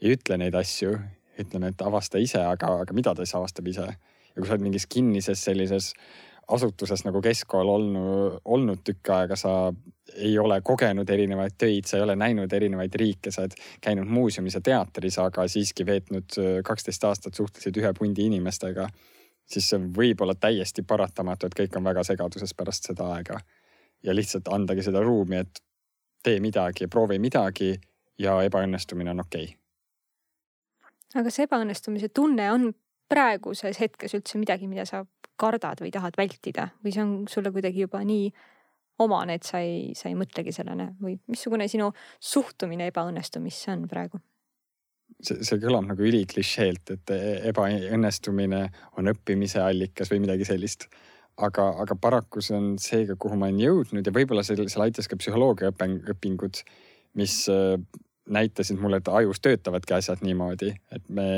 ei ütle neid asju, ütleme, et avasta ise, aga, aga mida ta siis avastab ise. ja kui sa oled mingis kinnises sellises asutuses nagu keskkool olnud, olnud tükk aega, sa ei ole kogenud erinevaid töid, sa ei ole näinud erinevaid riike, sa oled käinud muuseumis ja teatris, aga siiski veetnud kaksteist aastat suhteliselt ühe pundi inimestega, siis see võib olla täiesti paratamatu, et kõik on väga segaduses pärast seda aega. ja lihtsalt andagi seda ruumi, et tee midagi, proovi midagi ja ebaõnnestumine on okei okay. aga see ebaõnnestumise tunne on praeguses hetkes üldse midagi, mida sa kardad või tahad vältida või see on sulle kuidagi juba nii omane, et sa ei, sa ei mõtlegi sellele või missugune sinu suhtumine ebaõnnestumisse on praegu? See, see kõlab nagu üliklišeelt, et ebaõnnestumine on õppimise allikas või midagi sellist. aga, aga paraku see on seega, kuhu ma olen jõudnud ja võib-olla seal, seal aitas ka psühholoogiaõpingud, mis äh, näitasid mulle, et ajus töötavadki asjad niimoodi, et me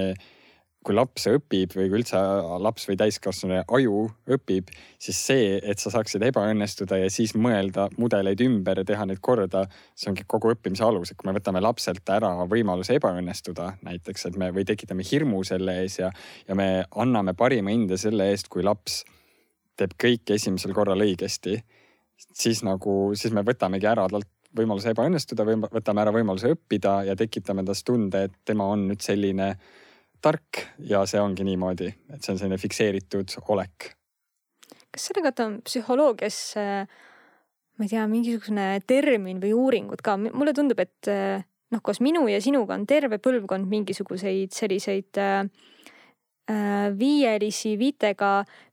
kui laps õpib või kui üldse laps või täiskasvanu aju õpib, siis see, et sa saaksid ebaõnnestuda ja siis mõelda mudeleid ümber ja teha neid korda, see ongi kogu õppimise alus, et kui me võtame lapselt ära võimaluse ebaõnnestuda näiteks, et me või tekitame hirmu selle ees ja, ja me anname parima hinde selle eest, kui laps teeb kõik esimesel korral õigesti, siis nagu, siis me võtamegi ära talt võimaluse ebaõnnestuda või võtame ära võimaluse õppida ja tekitame tas tunde, et tema on nüüd selline tark ja see ongi niimoodi, et see on selline fikseeritud olek. kas selle kohta on psühholoogias, ma ei tea, mingisugune termin või uuringud ka, mulle tundub, et noh, koos minu ja sinuga on terve põlvkond mingisuguseid selliseid äh, viielisi viitega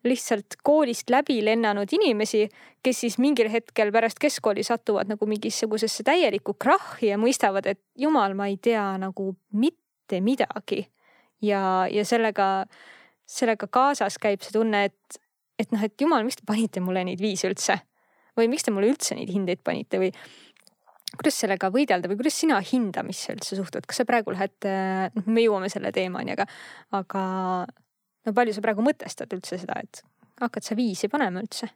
lihtsalt koolist läbi lennanud inimesi, kes siis mingil hetkel pärast keskkooli satuvad nagu mingisugusesse täielikku krahhi ja mõistavad, et jumal, ma ei tea nagu mitte midagi ja, ja sellega, sellega kaasas käib see tunne, et, et noh, et jumal, miks te panite mulle neid viise üldse? Või miks te mulle üldse neid hindeid panite? Või kuidas sellega võidelda või kuidas sina hindamisse üldse suhtud, kas sa praegu lähed, noh, me jõuame selle teemani, aga, aga no palju sa praegu mõtestad üldse seda, et hakkad sa viisi panema üldse?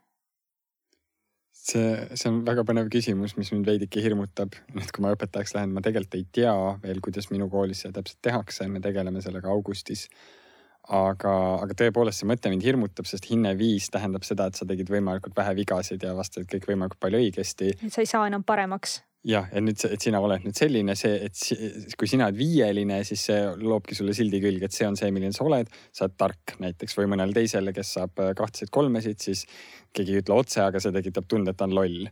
See, see on väga põnev küsimus, mis mind veidike hirmutab. et kui ma õpetajaks lähen, ma tegelikult ei tea veel, kuidas minu koolis seda täpselt tehakse, me tegeleme sellega augustis. aga, aga tõepoolest see mõte mind hirmutab, sest hinne viis tähendab seda, et sa tegid võimalikult vähe vigasid ja vastasid kõik võimalikult palju õigesti. et sa ei saa enam paremaks jah, et nüüd, et sina oled nüüd selline, see, et kui sina oled viieline, siis see loobki sulle sildi külge, et see on see, milline sa oled. sa oled tark näiteks või mõnele teisele, kes saab äh, kahtesid kolmesid, siis keegi ei ütle otse, aga see tekitab tunde, et ta on loll.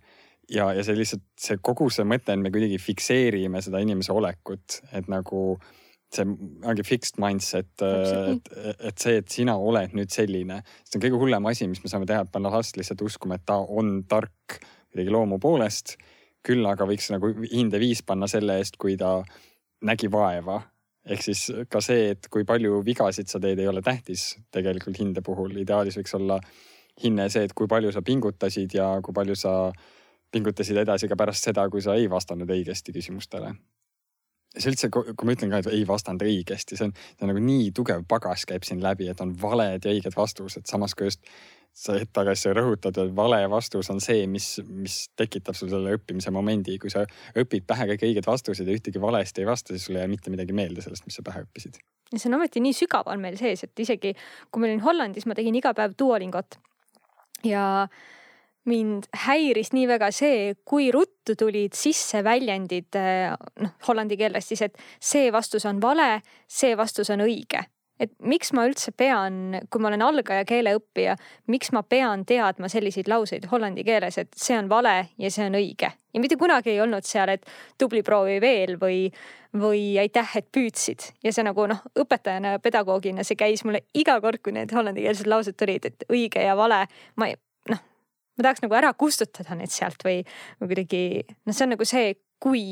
ja, ja see lihtsalt, see kogu see mõte on, me kuidagi fikseerime seda inimese olekut, et nagu see ongi fixed mindset, äh, et, et see, et sina oled nüüd selline, see on kõige hullem asi, mis me saame teha, et panna last lihtsalt uskuma, et ta on tark kuidagi loomu poolest küll aga võiks nagu hinde viis panna selle eest, kui ta nägi vaeva. ehk siis ka see, et kui palju vigasid sa teed, ei ole tähtis tegelikult hinde puhul. ideaalis võiks olla hinne see, et kui palju sa pingutasid ja kui palju sa pingutasid edasi ka pärast seda, kui sa ei vastanud õigesti küsimustele. see üldse, kui ma ütlen ka, et ei vastanud õigesti, see on, see on nagu nii tugev pagas käib siin läbi, et on valed ja õiged vastused, samas kui just sa hetk tagasi rõhutad, et vale vastus on see, mis, mis tekitab sul selle õppimise momendi. kui sa õpid pähe kõik õiged vastused ja ühtegi valesti ei vasta, siis sul ei jää mitte midagi meelde sellest, mis sa pähe õppisid. ja see on ometi nii sügaval meil sees, et isegi kui ma olin Hollandis, ma tegin iga päev Duolingot ja mind häiris nii väga see, kui ruttu tulid sisse väljendid noh, hollandi keeles siis, et see vastus on vale, see vastus on õige et miks ma üldse pean, kui ma olen algaja keeleõppija, miks ma pean teadma selliseid lauseid hollandi keeles, et see on vale ja see on õige. ja mitte kunagi ei olnud seal, et tubli proovi veel või, või aitäh, et püüdsid. ja see nagu noh, õpetajana ja pedagoogina see käis mulle iga kord, kui need hollandikeelsed laused tulid, et õige ja vale. ma ei, noh, ma tahaks nagu ära kustutada need sealt või, või kuidagi, noh, see on nagu see, kui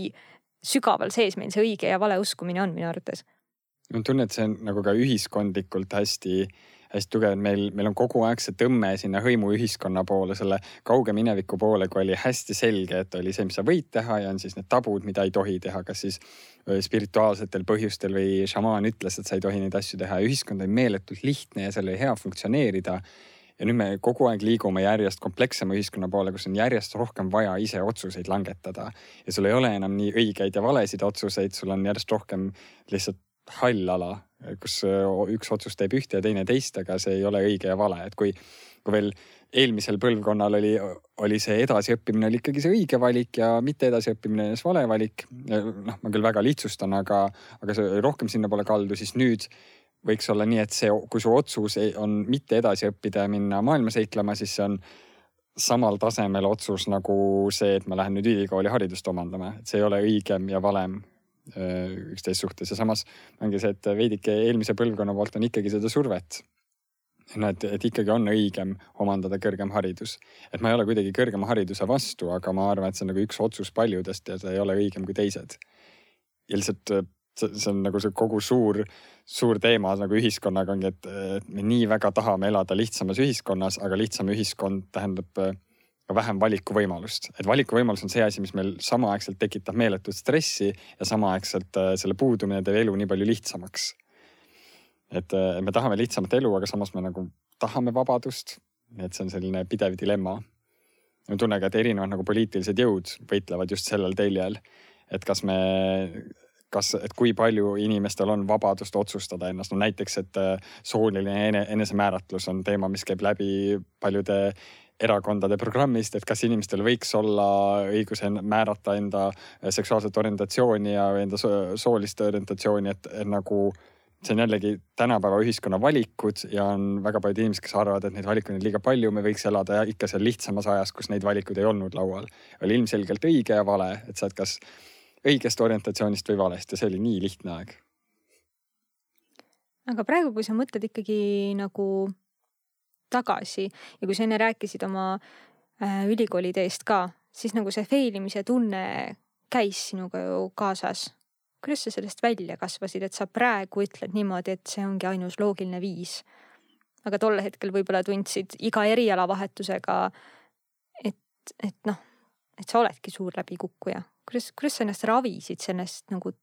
sügaval sees meil see õige ja vale uskumine on minu arvates ma tunnen, et see on nagu ka ühiskondlikult hästi, hästi tugev, et meil, meil on kogu aeg see tõmme sinna hõimuühiskonna poole, selle kauge mineviku poole, kui oli hästi selge, et oli see, mis sa võid teha ja on siis need tabud, mida ei tohi teha, kas siis spirituaalsetel põhjustel või šamaan ütles, et sa ei tohi neid asju teha ühiskond oli meeletult lihtne ja seal oli hea funktsioneerida ja nüüd me kogu aeg liigume järjest komplekssema ühiskonna poole, kus on järjest rohkem vaja ise otsuseid langetada. ja sul ei ole enam nii õigeid ja valesid otsuseid, sul on järjest rohkem lihtsalt hall ala, kus üks otsus teeb ühte ja teine teist, aga see ei ole õige ja vale, et kui, kui veel eelmisel põlvkonnal oli, oli see edasiõppimine oli ikkagi see õige valik ja mitte edasiõppimine oli vale valik. noh, ma küll väga lihtsustan, aga, aga see rohkem sinnapoole kaldu, siis nüüd võiks olla nii, et see, kui su otsus on mitte edasi õppida ja minna maailma seiklema, siis see on samal tasemel otsus nagu see, et ma lähen nüüd ülikooli haridust omandama, et see ei ole õigem ja valem üksteist suhtes ja samas ongi see, et veidike eelmise põlvkonna poolt on ikkagi seda survet noh, et, et ikkagi on õigem omandada kõrgem haridus. et ma ei ole kuidagi kõrgema hariduse vastu, aga ma arvan, et see on nagu üks otsus paljudest ja see ei ole õigem kui teised. ja lihtsalt see, see on nagu see kogu suur, suur teema nagu ühiskonnaga ongi, et, me nii väga tahame elada lihtsamas ühiskonnas, aga lihtsam ühiskond tähendab ka vähem valikuvõimalust. et valikuvõimalus on see asi, mis meil samaaegselt tekitab meeletut stressi ja samaaegselt äh, selle puudumine teeb elu nii palju lihtsamaks et me tahame lihtsamat elu, aga samas me nagu tahame vabadust. et see on selline pidev dilemma. ma tunnen ka, et erinevad nagu poliitilised jõud võitlevad just sellel teljel, et kas me, kas, et kui palju inimestel on vabadust otsustada ennast, no näiteks, et äh, sooline enesemääratlus on teema, mis käib läbi paljude erakondade programmist, et kas inimestel võiks olla õigus määrata enda äh, seksuaalset orientatsiooni ja enda soolist orientatsiooni, et nagu see on jällegi tänapäeva ühiskonna valikud ja on väga paljud inimesed, kes arvavad, et neid valikuid on liiga palju, me võiks elada ikka seal lihtsamas ajas, kus neid valikuid ei olnud laual. oli ilmselgelt õige ja vale, et sa oled kas õigest orientatsioonist või valest ja see oli nii lihtne aeg. aga praegu, kui sa mõtled ikkagi nagu tagasi ja kui sa enne rääkisid oma äh, ülikooli teest ka, siis nagu see fail imise tunne käis sinuga ju kaasas kuidas sa sellest välja kasvasid, et sa praegu ütled niimoodi, et see ongi ainus loogiline viis? aga tol hetkel võib-olla tundsid iga erialavahetusega, et, et noh, et sa oledki suur läbikukkuja. kuidas, kuidas sa ennast ravisid sellest nagu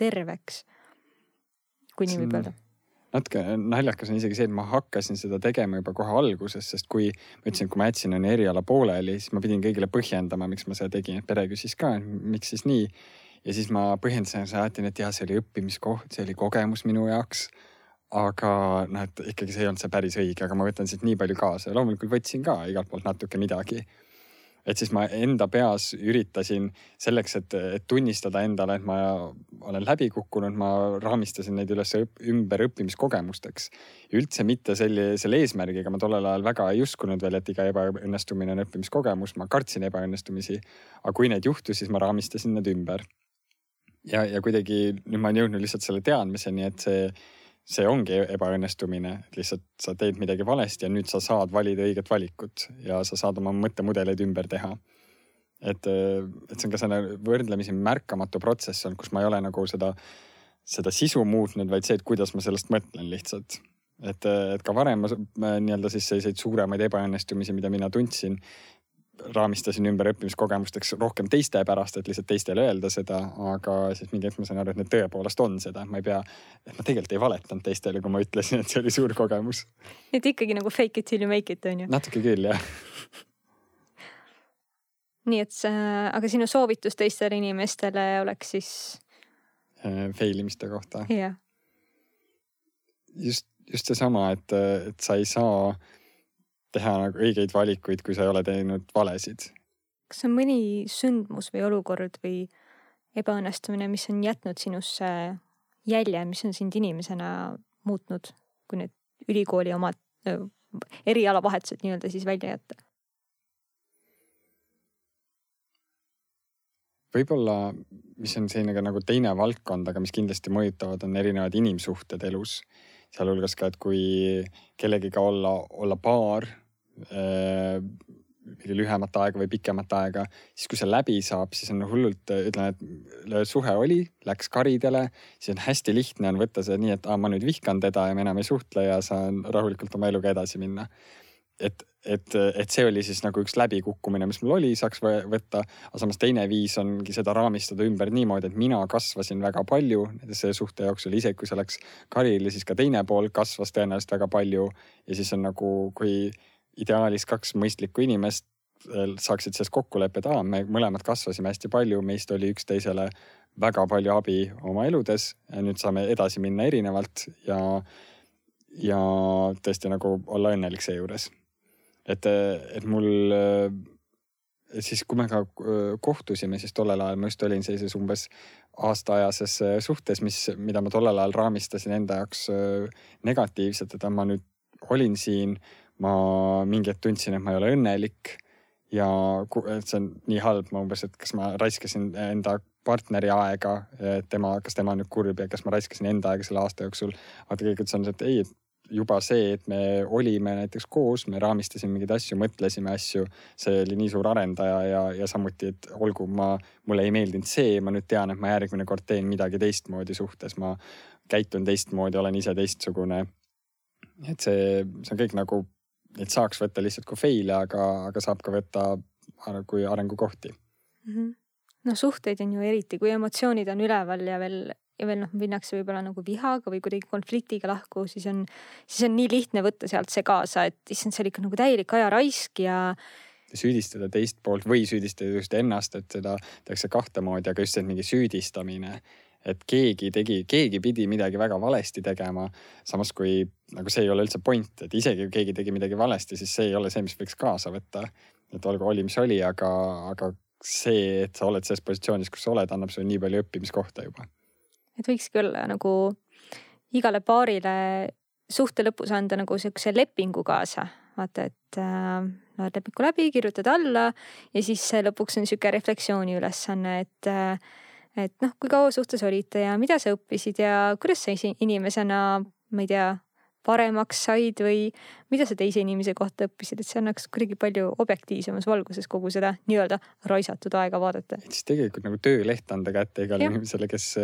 terveks? kui nii võib öelda natuke naljakas on isegi see, et ma hakkasin seda tegema juba kohe alguses, sest kui ma ütlesin, et kui ma jätsin on eriala pooleli, siis ma pidin kõigile põhjendama, miks ma seda tegin, et pere küsis ka, miks siis nii ja siis ma põhjendasin, saatin, et jah, see oli õppimiskoht, see oli kogemus minu jaoks. aga noh, et ikkagi see ei olnud see päris õige, aga ma võtan siit nii palju kaasa ja loomulikult võtsin ka igalt poolt natuke midagi. Et siis ma enda peas üritasin selleks, et, et tunnistada endale, et ma olen läbi kukkunud, ma raamistasin neid üles õp, ümber õppimiskogemusteks. üldse mitte selle eesmärgiga, ma tollel ajal väga ei uskunud veel, et iga ebaõnnestumine on õppimiskogemus, ma kartsin ebaõnnestumisi. aga kui need juhtus, siis ma raamistasin need ümber ja, ja kuidagi nüüd ma olen jõudnud lihtsalt selle teadmiseni, et see, see ongi ebaõnnestumine, et lihtsalt sa teed midagi valesti ja nüüd sa saad valida õiget valikut ja sa saad oma mõttemudeleid ümber teha. et, et see on ka selline võrdlemisi märkamatu protsess olnud, kus ma ei ole nagu seda, seda sisu muutnud, vaid see, et kuidas ma sellest mõtlen lihtsalt et, et ka varem ma nii-öelda siis selliseid suuremaid ebaõnnestumisi, mida mina tundsin, raamistasin ümber õppimiskogemusteks rohkem teiste pärast, et lihtsalt teistele öelda seda, aga siis mingi hetk ma sain aru, et need tõepoolest on seda, ma ei pea, et ma tegelikult ei valetanud teistele, kui ma ütlesin, et see oli suur kogemus. et ikkagi nagu fake it till you make it on ju? natuke küll jah nii et see, aga sinu soovitus teistele inimestele oleks siis? Äh, fail imiste kohta. jah. just, just seesama, et, et sa ei saa teha nagu õigeid valikuid, kui sa ei ole teinud valesid. kas on mõni sündmus või olukord või ebaõnnestumine, mis on jätnud sinusse jälje, mis on sind inimesena muutnud, kui need ülikooli omad erialavahetused nii-öelda siis välja jätta? võib-olla, mis on selline ka nagu teine valdkond, aga mis kindlasti mõjutavad, on erinevad inimsuhted elus sealhulgas ka, et kui kellegiga olla, olla paar lühemat aega või pikemat aega, siis kui see läbi saab, siis on hullult, ütleme, et suhe oli, läks karidele, siis on hästi lihtne on võtta see nii, et aa, ma nüüd vihkan teda ja me enam ei suhtle ja saan rahulikult oma eluga edasi minna et, et, et see oli siis nagu üks läbikukkumine, mis mul oli, saaks võtta. aga samas teine viis ongi seda raamistada ümber niimoodi, et mina kasvasin väga palju selle suhte jooksul, isegi kui see läks karile, siis ka teine pool kasvas tõenäoliselt väga palju. ja siis on nagu, kui ideaalis kaks mõistlikku inimest saaksid sellest kokku leppida, me mõlemad kasvasime hästi palju, meist oli üksteisele väga palju abi oma eludes ja nüüd saame edasi minna erinevalt ja, ja tõesti nagu olla õnnelik seejuures. et, et mul siis, kui me ka kohtusime, siis tollel ajal ma just olin sellises umbes aastaajases suhtes, mis, mida ma tollel ajal raamistasin enda jaoks negatiivselt, et ma nüüd olin siin, ma mingi hetk tundsin, et ma ei ole õnnelik ja et see on nii halb, ma umbes, et kas ma raiskasin enda partneri aega, tema, kas tema on nüüd kurb ja kas ma raiskasin enda aega selle aasta jooksul. aga tegelikult see on see, et ei, et juba see, et me olime näiteks koos, me raamistasime mingeid asju, mõtlesime asju, see oli nii suur arendaja ja, ja samuti, et olgu ma, mulle ei meeldinud see, ma nüüd tean, et ma järgmine kord teen midagi teistmoodi suhtes, ma käitun teistmoodi, olen ise teistsugune. et see, see on kõik nagu, et saaks võtta lihtsalt kui fail'e, aga, aga saab ka võtta kui arengukohti mm. -hmm noh, suhteid on ju eriti, kui emotsioonid on üleval ja veel ja veel noh, minnakse võib-olla nagu vihaga või kuidagi konfliktiga lahku, siis on, siis on nii lihtne võtta sealt see kaasa, et issand, see oli ikka nagu täielik ajaraisk ja süüdistada teist poolt või süüdistada just ennast, et seda tehakse kahte moodi, aga just see mingi süüdistamine, et keegi tegi, keegi pidi midagi väga valesti tegema. samas kui nagu see ei ole üldse point, et isegi kui keegi tegi midagi valesti, siis see ei ole see, mis võiks kaasa võtta. et olgu, oli, mis oli, aga, aga see, et sa oled selles positsioonis, kus sa oled, annab sulle nii palju õppimiskohta juba et võikski olla nagu igale paarile suhte lõpus anda nagu siukse lepingu kaasa. vaata, et äh, loed lepingu läbi, kirjutad alla ja siis lõpuks on sihuke refleksiooni ülesanne, et äh, et noh, kui kaua suhtes olite ja mida sa õppisid ja kuidas sa inimesena, ma ei tea, paremaks said või mida sa teise inimese kohta õppisid, et see annaks kuidagi palju objektiivsemas valguses kogu seda nii-öelda raisatud aega vaadata. et siis tegelikult nagu tööleht anda kätte igale inimesele, kes,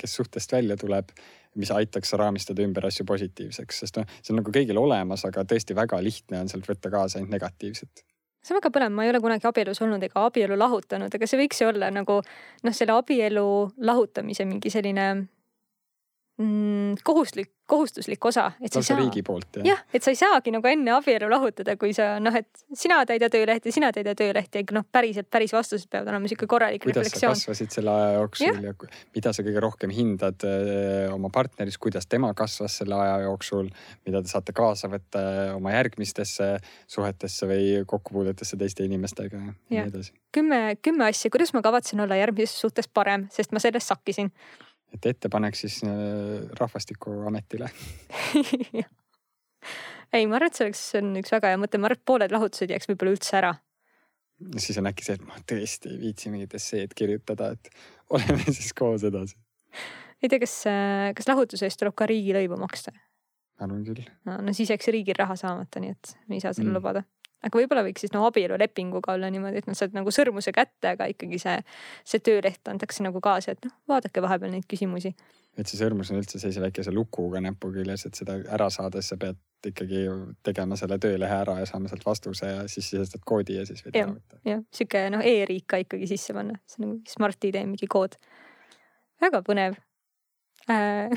kes suhtest välja tuleb, mis aitaks raamistada ümber asju positiivseks, sest noh, see on nagu kõigil olemas, aga tõesti väga lihtne on sealt võtta kaasa ainult negatiivset see on väga põnev, ma ei ole kunagi abielus olnud ega abielu lahutanud, aga see võiks ju olla nagu noh, selle abielu lahutamise mingi selline mm, kohustuslik, kohustuslik osa. lausa riigi poolt jah? jah, et sa ei saagi nagu enne abielu lahutada, kui sa noh, et sina täida töölehti, sina täida töölehti ja noh, päriselt päris vastused peavad olema sihuke korralik kuidas refleksioon. sa kasvasid selle aja jooksul ja, ja mida sa kõige rohkem hindad öö, äh, oma partneris, kuidas tema kasvas selle aja jooksul, mida te saate kaasa võtta oma järgmistesse suhetesse või kokkupuudetesse teiste inimestega ja nii edasi. kümme, kümme asja, kuidas ma kavatsen olla järgmises suhtes parem, sest ma sellest sakkisin et ettepanek siis äh, Rahvastikuametile ei, ma arvan, et see oleks, see on üks väga hea mõte, ma arvan, et pooled lahutused jääks võib-olla üldse ära. siis on äkki see, et ma tõesti ei viitsi mingit esseed kirjutada, et oleme siis koos edasi. ei tea, kas, äh, kas lahutuse eest tuleb ka riigilõivu maksta? arvan küll. no, no siis jääks riigil raha saamata, nii et me ei saa selle mm. lubada aga võib-olla võiks siis no abielulepinguga olla niimoodi, et noh, saad nagu sõrmuse kätte, aga ikkagi see, see tööleht antakse nagu kaasa, et noh, vaadake vahepeal neid küsimusi. et see sõrmus on üldse sellise väikese lukuga näpu küljes, et seda ära saades sa pead ikkagi tegema selle töölehe ära ja saama sealt vastuse ja siis sisestad koodi ja siis võid ära võtta. jah, sihuke noh e-riik ka ikkagi sisse panna, see on nagu Smart-ID mingi kood. väga põnev äh,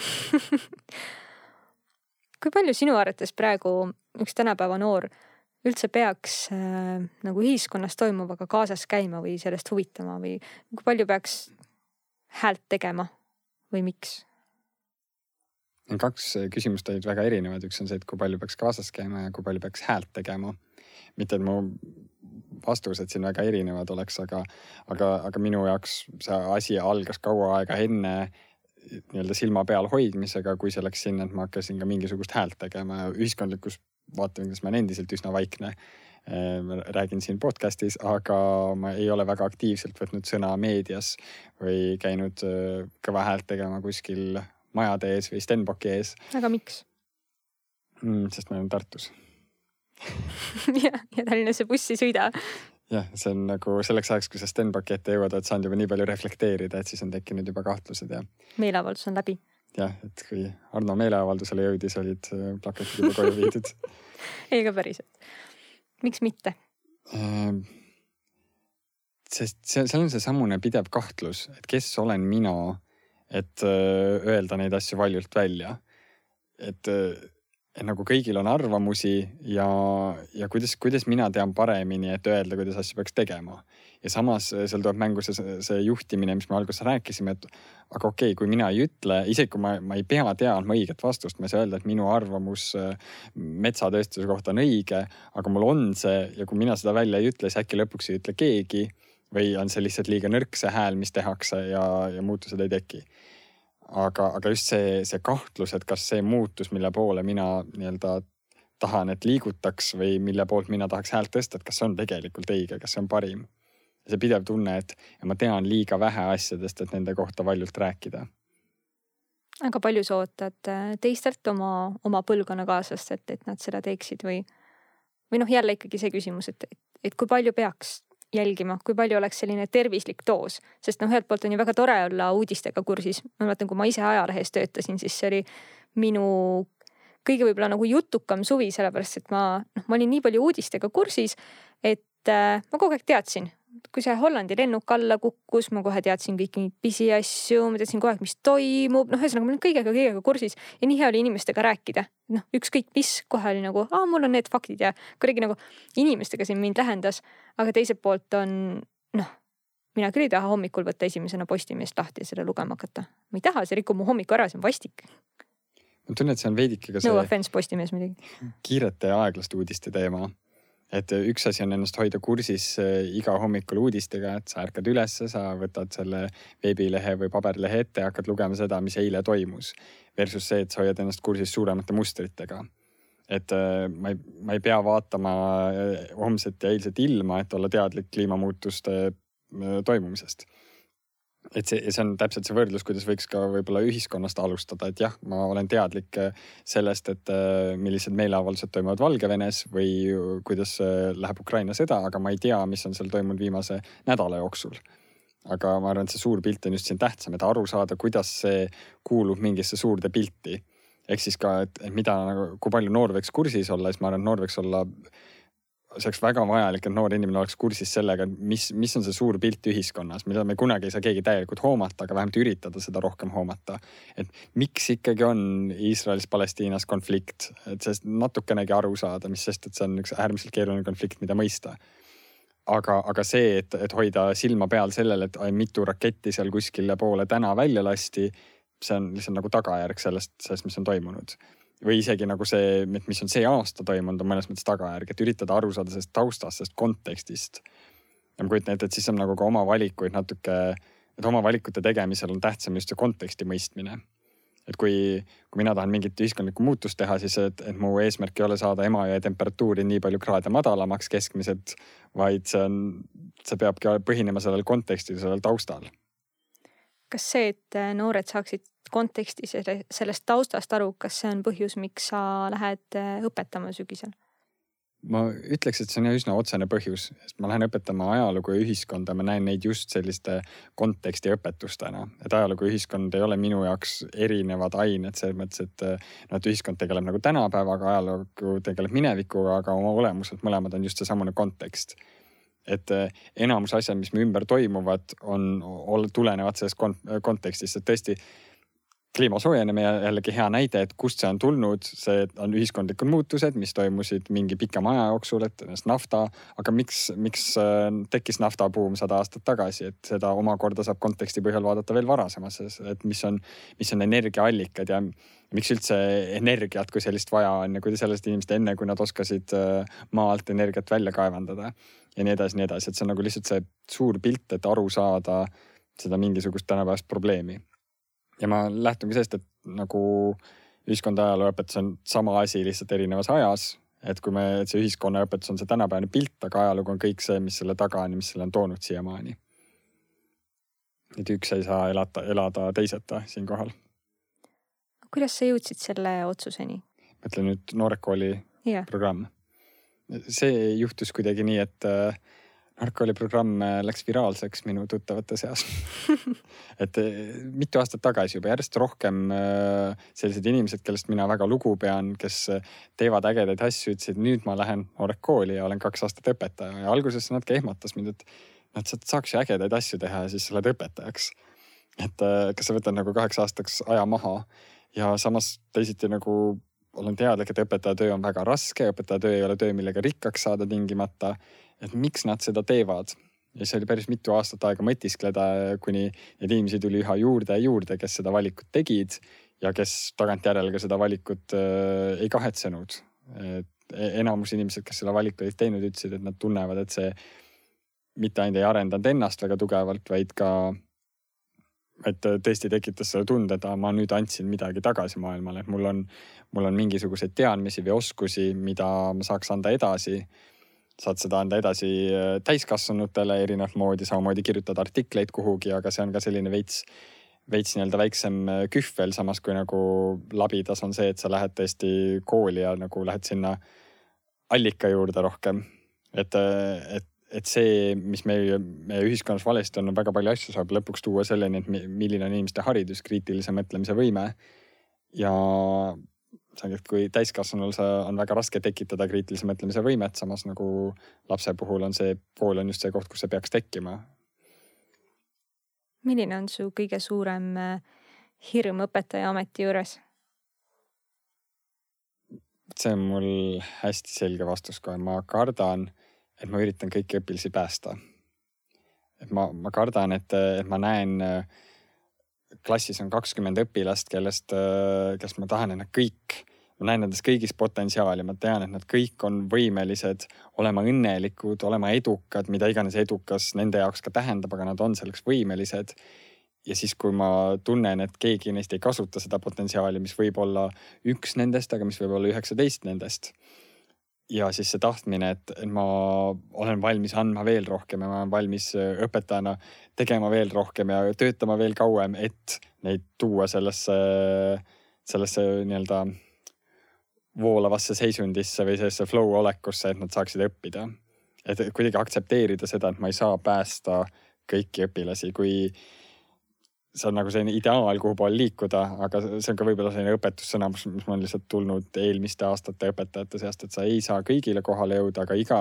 kui palju sinu arvates praegu üks tänapäeva noor üldse peaks äh, nagu ühiskonnas toimuvaga kaasas käima või sellest huvitama või kui palju peaks häält tegema või miks? kaks küsimust olid väga erinevad, üks on see, et kui palju peaks kaasas käima ja kui palju peaks häält tegema. mitte, et mu vastused siin väga erinevad oleks, aga, aga, aga minu jaoks see asi algas kaua aega enne nii-öelda silma peal hoidmisega, kui see läks sinna, et ma hakkasin ka mingisugust häält tegema ja ühiskondlikus vaatevinklist ma olen endiselt üsna vaikne. Äh, ma räägin siin podcast'is, aga ma ei ole väga aktiivselt võtnud sõna meedias või käinud äh, kõva häält tegema kuskil majade ees või Stenbocki ees. aga miks mm,? sest ma olen Tartus ja, ja Tallinnasse buss ei sõida jah, see on nagu selleks ajaks, kui sa Stenbocki ette jõuad, oled saanud juba nii palju reflekteerida, et siis on tekkinud juba kahtlused ja. meeleavaldus on läbi jah, et kui Arno meeleavaldusele jõudis, olid äh, plakatid juba koju viidud ei, aga päriselt. miks mitte? Sest seal, seal on seesamune pidev kahtlus, et kes olen mina, et äh, öelda neid asju valjult välja. et, äh, et nagu kõigil on arvamusi ja, ja kuidas, kuidas mina tean paremini, et öelda, kuidas asju peaks tegema. Ja samas seal tuleb mängu see, see juhtimine, mis me alguses rääkisime, et aga okei okay,, kui mina ei ütle, isegi kui ma, ma ei pea teadma õiget vastust, ma ei saa öelda, et minu arvamus äh, metsatööstuse kohta on õige, aga mul on see ja kui mina seda välja ei ütle, siis äkki lõpuks ei ütle keegi või on see lihtsalt liiga nõrk, see hääl, mis tehakse ja, ja muutused ei teki aga, aga just see, see kahtlus, et kas see muutus, mille poole mina nii-öelda tahan, et liigutaks või mille poolt mina tahaks häält tõsta, et kas see on tegelikult õige, kas see on parim. See pidev tunne, et ma tean liiga vähe asjadest, et nende kohta valjult rääkida. aga palju sa ootad äh, teistelt oma, oma põlvkonnakaaslastelt, et nad seda teeksid või, või noh, jälle ikkagi see küsimus, et, et kui palju peaks jälgima, kui palju oleks selline tervislik doos, sest noh, ühelt poolt on ju väga tore olla uudistega kursis. ma mäletan, kui ma ise ajalehes töötasin, siis see oli minu kõige võib-olla nagu jutukam suvi, sellepärast et ma, noh, ma olin nii palju uudistega kursis, et äh, ma kogu aeg teadsin, kui see Hollandi lennuk alla kukkus, ma kohe teadsin kõiki neid pisiasju, ma teadsin kogu aeg, mis toimub, noh, ühesõnaga ma olin kõigega, kõigega kursis ja nii hea oli inimestega rääkida. noh, ükskõik mis, kohe oli nagu, aa, mul on need faktid ja kuidagi nagu inimestega siin mind lähendas. aga teiselt poolt on noh, mina küll ei taha hommikul võtta esimesena Postimeest lahti ja seda lugema hakata. ma ei taha, see rikub mu hommiku ära, see on vastik. ma tunnen, et see on veidike ka see. no offense Postimees muidugi. kiirete ja aeglaste uudiste teema et üks asi on ennast hoida kursis äh, iga hommikul uudistega, et sa ärkad ülesse, sa võtad selle veebilehe või paberlehe ette ja hakkad lugema seda, mis eile toimus. Versus see, et sa hoiad ennast kursis suuremate mustritega. et äh, ma ei, ma ei pea vaatama äh, homset ja eilset ilma, et olla teadlik kliimamuutuste toimumisest et see, see on täpselt see võrdlus, kuidas võiks ka võib-olla ühiskonnast alustada, et jah, ma olen teadlik äh, sellest, et äh, millised meeleavaldused toimuvad Valgevenes või kuidas äh, läheb Ukraina sõda, aga ma ei tea, mis on seal toimunud viimase nädala jooksul. aga ma arvan, et see suur pilt on just siin tähtsam, et aru saada, kuidas see kuulub mingisse suurde pilti. ehk siis ka, et mida nagu, kui palju noor võiks kursis olla, siis ma arvan, et noor võiks olla see oleks väga vajalik, et noor inimene oleks kursis sellega, mis, mis on see suur pilt ühiskonnas, mida me kunagi ei saa keegi täielikult hoomata, aga vähemalt üritada seda rohkem hoomata. et miks ikkagi on Iisraelis-Palestiinas konflikt, et sellest natukenegi aru saada, mis sest, et see on üks äärmiselt keeruline konflikt, mida mõista aga, aga see, et, et hoida silma peal sellel, et mitu raketti seal kuskile poole täna välja lasti, see on lihtsalt nagu tagajärg sellest, sellest, mis on toimunud või isegi nagu see, mis on see aasta toimunud, on mõnes mõttes tagajärg, et üritada aru saada sellest taustast, sellest kontekstist. ja ma kujutan ette, et siis on nagu ka oma valikuid natuke, et oma valikute tegemisel on tähtsam just see konteksti mõistmine. et kui, kui mina tahan mingit ühiskondlikku muutust teha, siis et, et mu eesmärk ei ole saada Emajõe temperatuuri nii palju kraade madalamaks keskmiselt, vaid see on, see peabki põhinema sellel kontekstil, sellel taustal kas see, et noored saaksid kontekstis ja sellest taustast aru, kas see on põhjus, miks sa lähed äh, õpetama sügisel? ma ütleks, et see on üsna otsene põhjus, sest ma lähen õpetama ajalugu ja ühiskonda, ma näen neid just selliste konteksti õpetustena. et ajalugu ja ühiskond ei ole minu jaoks erinevad ained selles mõttes, et noh, et ühiskond tegeleb nagu tänapäevaga, ajalugu tegeleb minevikuga, aga oma olemuselt mõlemad on just seesamune kontekst et äh, enamus asjad, mis me ümber toimuvad, on, tulenevad sellest kontekstist, et tõesti kliima soojenemine jällegi hea näide, et kust see on tulnud, see on ühiskondlikud muutused, mis toimusid mingi pikema aja jooksul, et nafta, aga miks, miks äh, tekkis naftabuum sada aastat tagasi, et seda omakorda saab konteksti põhjal vaadata veel varasemasse, et mis on, mis on energiaallikad ja miks üldse energiat kui sellist vaja on ja kuidas sellest inimesed enne, kui nad oskasid äh, maa alt energiat välja kaevandada ja nii edasi, nii edasi, et see on nagu lihtsalt see suur pilt, et aru saada seda mingisugust tänapäevast probleemi ja ma lähtungi sellest, et nagu ühiskonna ajalooõpetus on sama asi lihtsalt erinevas ajas. et kui me, et see ühiskonnaõpetus on see tänapäevane pilt, aga ajalugu on kõik see, mis selle taga on ja mis selle on toonud siiamaani. et üks ei saa elada, elada teiseta siinkohal. kuidas sa jõudsid selle otsuseni? mõtlen nüüd Noored Kooli yeah. programm. see juhtus kuidagi nii, et narkooliprogramm äh, läks viraalseks minu tuttavate seas et äh, mitu aastat tagasi juba järjest rohkem äh, sellised inimesed, kellest mina väga lugu pean, kes teevad ägedaid asju, ütlesid nüüd ma lähen Noored Kooli ja olen kaks aastat õpetaja ja alguses natuke ehmatas mind, et noh, et sa saaks ju ägedaid asju teha ja siis sa oled õpetajaks. et kas sa võtad nagu kaheks aastaks aja maha ja samas teisiti nagu olen teadlik, et õpetaja töö on väga raske, õpetaja töö ei ole töö, millega rikkaks saada tingimata. Et miks nad seda teevad ja siis oli päris mitu aastat aega mõtiskleda, kuni neid inimesi tuli üha juurde ja juurde, kes seda valikut tegid ja kes tagantjärele ka seda valikut äh, ei kahetsenud. et e-, enamus inimesed, kes selle valiku olid teinud, ütlesid, et nad tunnevad, et see mitte ainult ei arendanud ennast väga tugevalt, vaid ka, et tõesti tekitas selle tunde, et ma nüüd andsin midagi tagasi maailmale, et mul on, mul on mingisuguseid teadmisi või oskusi, mida ma saaks anda edasi. Saad seda anda edasi äh, täiskasvanutele erinevat moodi, samamoodi kirjutada artikleid kuhugi, aga see on ka selline veits veits nii-öelda väiksem äh, kühvel, samas kui nagu labidas on see, et sa lähed tõesti kooli ja nagu lähed sinna allika juurde rohkem. et, äh, et et see, mis meie, meie ühiskonnas valesti on, on väga palju asju saab lõpuks tuua selleni, et milline on inimeste haridus, kriitilise mõtlemise võime. ja kui täiskasvanul sa, on väga raske tekitada kriitilise mõtlemise võimet, samas nagu lapse puhul on see, kool on just see koht, kus see peaks tekkima. milline on su kõige suurem äh, hirm õpetaja ameti juures? see on mul hästi selge vastus kohe, ma kardan et ma üritan kõiki õpilasi päästa. et ma, ma kardan, et, et ma näen klassis on kakskümmend õpilast, kellest, kellest ma tahan, et nad kõik, ma näen nendes kõigis potentsiaali, ma tean, et nad kõik on võimelised olema õnnelikud, olema edukad, mida iganes edukas nende jaoks ka tähendab, aga nad on selleks võimelised. ja siis, kui ma tunnen, et keegi neist ei kasuta seda potentsiaali, mis võib olla üks nendest, aga mis võib olla üheksateist nendest ja siis see tahtmine, et ma olen valmis andma veel rohkem ja ma olen valmis äh, õpetajana tegema veel rohkem ja töötama veel kauem, et neid tuua sellesse, sellesse nii-öelda voolavasse seisundisse või sellesse flow olekusse, et nad saaksid õppida. et kuidagi aktsepteerida seda, et ma ei saa päästa kõiki õpilasi, kui see on nagu selline ideaal, kuhu poole liikuda, aga see on ka võib-olla selline õpetussõna, mis, on lihtsalt tulnud eelmiste aastate õpetajate seast, et sa ei saa kõigile kohale jõuda, aga iga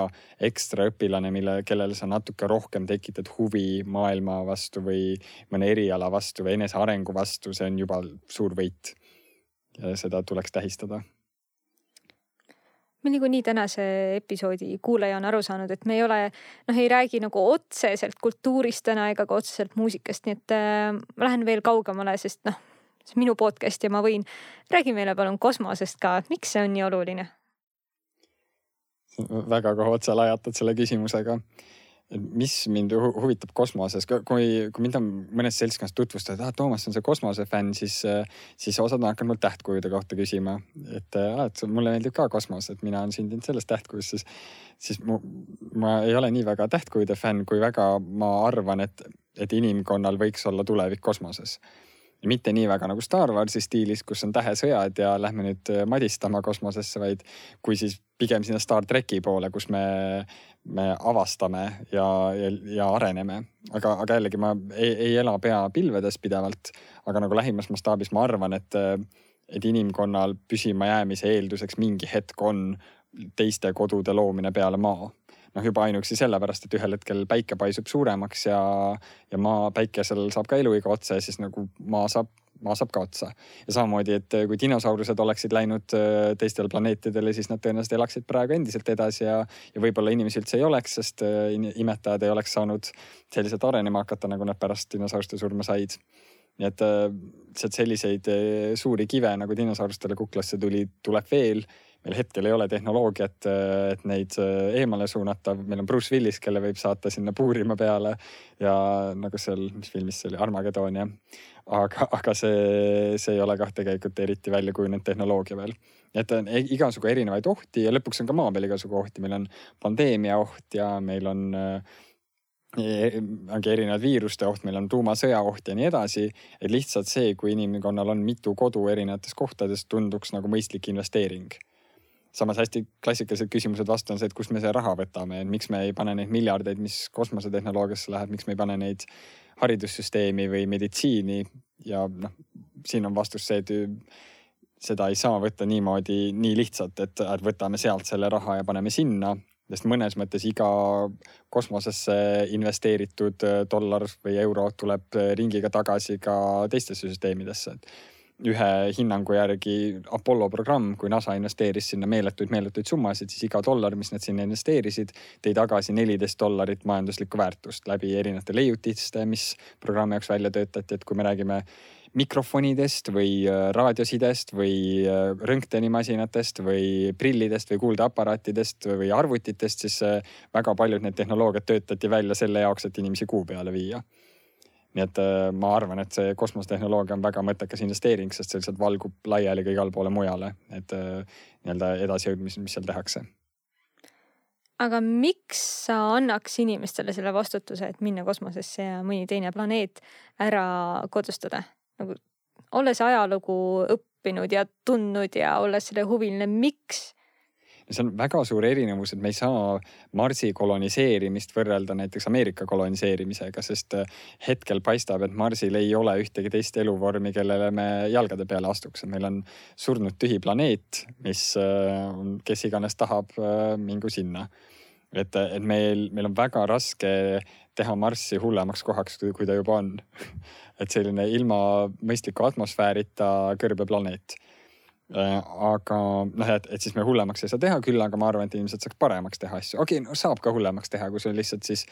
ekstra õpilane, mille, kellele sa natuke rohkem tekitad huvi maailma vastu või mõne eriala vastu või enesearengu vastu, see on juba suur võit. ja seda tuleks tähistada me niikuinii tänase episoodi kuulaja on aru saanud, et me ei ole, noh, ei räägi nagu otseselt kultuurist täna ega ka otseselt muusikast, nii et äh, ma lähen veel kaugemale, sest noh, see on minu podcast ja ma võin, räägi meile palun kosmosest ka, miks see on nii oluline? väga kohe otse lajatad selle küsimusega mis mind huvitab kosmoses, kui, kui mind on mõnes seltskonnas tutvustanud, et ah, Toomas on see kosmosefänn, siis, siis osad on hakanud mult tähtkujude kohta küsima. et ah,, et mulle meeldib ka kosmos, et mina olen sündinud selles tähtkujus, siis, siis mu, ma ei ole nii väga tähtkujude fänn, kui väga ma arvan, et, et inimkonnal võiks olla tulevik kosmoses mitte nii väga nagu Star Warsi stiilis, kus on tähesõjad ja lähme nüüd madistama kosmosesse, vaid kui siis pigem sinna Star treki poole, kus me, me avastame ja, ja, ja areneme. aga, aga jällegi ma ei, ei ela pea pilvedes pidevalt, aga nagu lähimas mastaabis ma arvan, et, et inimkonnal püsimajäämise eelduseks mingi hetk on teiste kodude loomine peale maa noh, juba ainuüksi sellepärast, et ühel hetkel päike paisub suuremaks ja, ja maa, päikesel saab ka eluiga otsa ja siis nagu maa saab maa saab ka otsa. ja samamoodi, et kui dinosaurused oleksid läinud äh, teistele planeetidele, siis nad tõenäoliselt elaksid praegu endiselt edasi ja, ja võib-olla inimesi üldse ei oleks, sest äh, imetajad ei oleks saanud selliselt arenema hakata, nagu nad pärast dinosauruste surma said. nii et lihtsalt selliseid suuri kive nagu dinosaurustele kuklasse tuli, tuleb veel meil hetkel ei ole tehnoloogiat, et neid eemale suunata. meil on Bruce Willis, kelle võib saata sinna puurima peale ja nagu seal, mis filmis see oli, Armageddon jah. aga, aga see, see ei ole kah tegelikult eriti välja kujunenud tehnoloogia veel. et on e-, igasugu erinevaid ohti ja lõpuks on ka maa peal igasugu ohti, meil on pandeemia oht ja meil on e-, ongi erinevad viiruste oht, meil on tuumasõja oht ja nii edasi. et lihtsalt see, kui inimkonnal on mitu kodu erinevates kohtades, tunduks nagu mõistlik investeering samas hästi klassikalised küsimused vastu on see, et kust me see raha võtame, et miks me ei pane neid miljardeid, mis kosmosetehnoloogiasse läheb, miks me ei pane neid haridussüsteemi või meditsiini. Ja noh, siin on vastus see, et seda ei saa võtta niimoodi nii lihtsalt, et võtame sealt selle raha ja paneme sinna, sest mõnes mõttes iga kosmosesse investeeritud dollar või euro tuleb ringiga tagasi ka teistesse süsteemidesse, et ühe hinnangu järgi Apollo programm, kui NASA investeeris sinna meeletuid-meeletuid summasid, siis iga dollar, mis nad sinna investeerisid, tõi tagasi neliteist dollarit majanduslikku väärtust läbi erinevate leiutiste, mis programmi jaoks välja töötati, et kui me räägime mikrofonidest või äh, raadiosidest või äh, röntgenimasinatest või prillidest või kuuldeaparaatidest või arvutitest, siis äh, väga paljud need tehnoloogiad töötati välja selle jaoks, et inimesi kuu peale viia. Nii et ma arvan, et see kosmosetehnoloogia on väga mõttekas investeering, sest see lihtsalt valgub laiali ka igale poole mujale, et nii-öelda edasijõudmisi, mis seal tehakse aga miks sa annaks inimestele selle vastutuse, et minna kosmosesse ja mõni teine planeet ära kodustada? nagu olles ajalugu õppinud ja tundnud ja olles selle huviline, miks? See on väga suur erinevus, et me ei saa Marsi koloniseerimist võrrelda näiteks Ameerika koloniseerimisega, sest äh, hetkel paistab, et Marsil ei ole ühtegi teist eluvormi, kellele me jalgade peale astuks. meil on surnud tühi planeet, mis, äh, kes iganes tahab, äh, mingu sinna. et, et meil, meil on väga raske teha Marssi hullemaks kohaks, kui ta juba on et selline ilma mõistliku atmosfäärita kõrbeplaneet aga noh, et, et siis me hullemaks ei saa teha, küll aga ma arvan, et inimesed saaks paremaks teha asju. okei okay,, no saab ka hullemaks teha, kui sul lihtsalt siis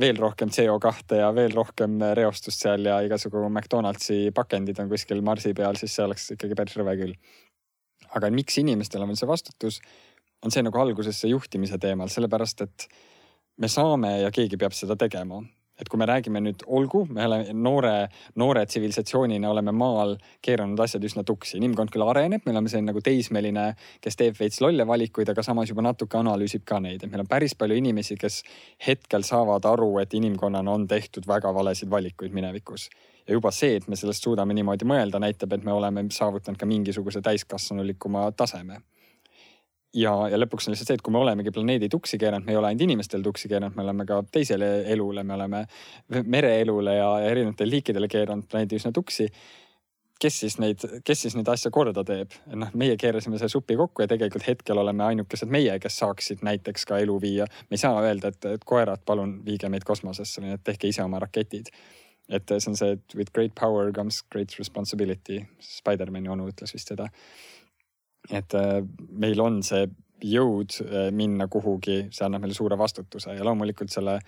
veel rohkem CO2 ja veel rohkem reostust seal ja igasugu McDonaldsi pakendid on kuskil Marsi peal, siis see oleks ikkagi päris rõve küll. aga miks inimestel on see vastutus, on see nagu alguses see juhtimise teemal, sellepärast et me saame ja keegi peab seda tegema et kui me räägime nüüd, olgu, me oleme noore, noore tsivilisatsioonina oleme maal keeranud asjad üsna tuksi. inimkond küll areneb, me oleme selline nagu teismeline, kes teeb veits lolle valikuid, aga samas juba natuke analüüsib ka neid, et meil on päris palju inimesi, kes hetkel saavad aru, et inimkonnana on tehtud väga valesid valikuid minevikus. ja juba see, et me sellest suudame niimoodi mõelda, näitab, et me oleme saavutanud ka mingisuguse täiskasvanulikuma taseme ja, ja lõpuks on lihtsalt see, et kui me olemegi planeedi tuksi keeranud, me ei ole ainult inimestel tuksi keeranud, me oleme ka teisele elule, me oleme mereelule ja erinevatele liikidele keeranud planeedi üsna tuksi. kes siis neid, kes siis neid asju korda teeb? noh, meie keerasime selle supi kokku ja tegelikult hetkel oleme ainukesed meie, kes saaksid näiteks ka elu viia. me ei saa öelda, et, et koerad, palun viige meid kosmosesse, nii et tehke ise oma raketid et see on see, et with great power comes great responsibility. Spider-man'i onu ütles vist seda et äh, meil on see jõud äh, minna kuhugi, see annab meile suure vastutuse ja loomulikult selle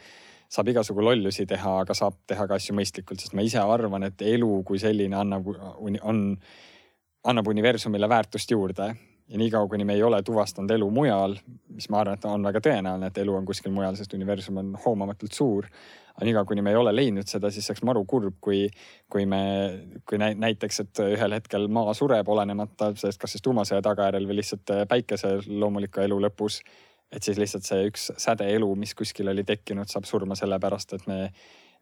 saab igasugu lollusi teha, aga saab teha ka asju mõistlikult, sest ma ise arvan, et elu kui selline annab, on, annab universumile väärtust juurde. ja niikaua, kuni me ei ole tuvastanud elu mujal, mis ma arvan, et on väga tõenäoline, et elu on kuskil mujal, sest universum on hoomamatult suur aga niikaua, kuni me ei ole leidnud seda, siis oleks maru kurb, kui, kui me, kui näiteks, et ühel hetkel maa sureb, olenemata sellest, kas siis tuumasõja tagajärjel või lihtsalt päikese loomuliku elu lõpus. et siis lihtsalt see üks säde elu, mis kuskil oli tekkinud, saab surma sellepärast, et me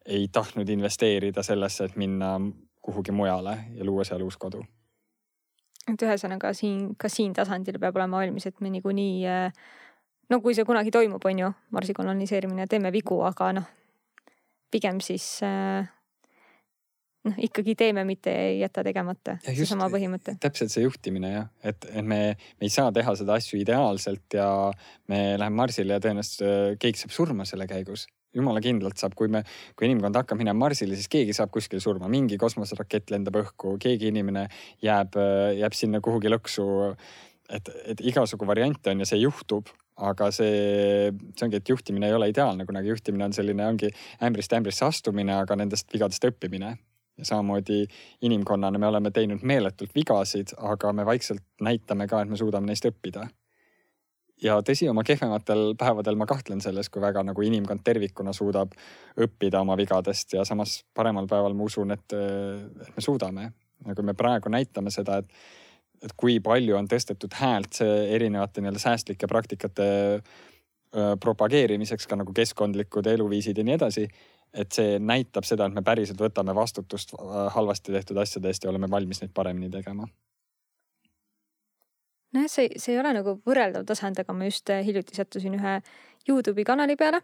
ei tahtnud investeerida sellesse, et minna kuhugi mujale ja luua seal uus kodu. et ühesõnaga siin, ka siin tasandil peab olema valmis, et me niikuinii no kui see kunagi toimub, on ju, Marsi koloniseerimine, teeme vigu, aga noh, pigem siis äh, noh, ikkagi teeme, mitte ei jäta tegemata. seesama põhimõte. täpselt see juhtimine jah, et, et me, me ei saa teha seda asju ideaalselt ja me läheme Marsile ja tõenäoliselt äh, keegi saab surma selle käigus jumala kindlalt saab, kui me, kui inimkond hakkab minema Marsile, siis keegi saab kuskil surma, mingi kosmoserakett lendab õhku, keegi inimene jääb, äh, jääb sinna kuhugi lõksu. Et, et igasugu variante on ja see juhtub aga see, see ongi, et juhtimine ei ole ideaalne, kunagi juhtimine on selline, ongi ämbrist ämbrisse astumine, aga nendest vigadest õppimine. ja samamoodi inimkonnana me oleme teinud meeletult vigasid, aga me vaikselt näitame ka, et me suudame neist õppida. ja tõsi, oma kehvematel päevadel ma kahtlen selles, kui väga nagu inimkond tervikuna suudab õppida oma vigadest ja samas paremal päeval ma usun, et, et me suudame. ja kui me praegu näitame seda, et et kui palju on tõstetud häält erinevate nii-öelda säästlike praktikate propageerimiseks ka nagu keskkondlikud eluviisid ja nii edasi. et see näitab seda, et me päriselt võtame vastutust halvasti tehtud asjade eest ja oleme valmis neid paremini tegema. nojah, see, see ei ole nagu võrreldav tasand, aga ma just äh, hiljuti sattusin ühe Youtube'i kanali peale,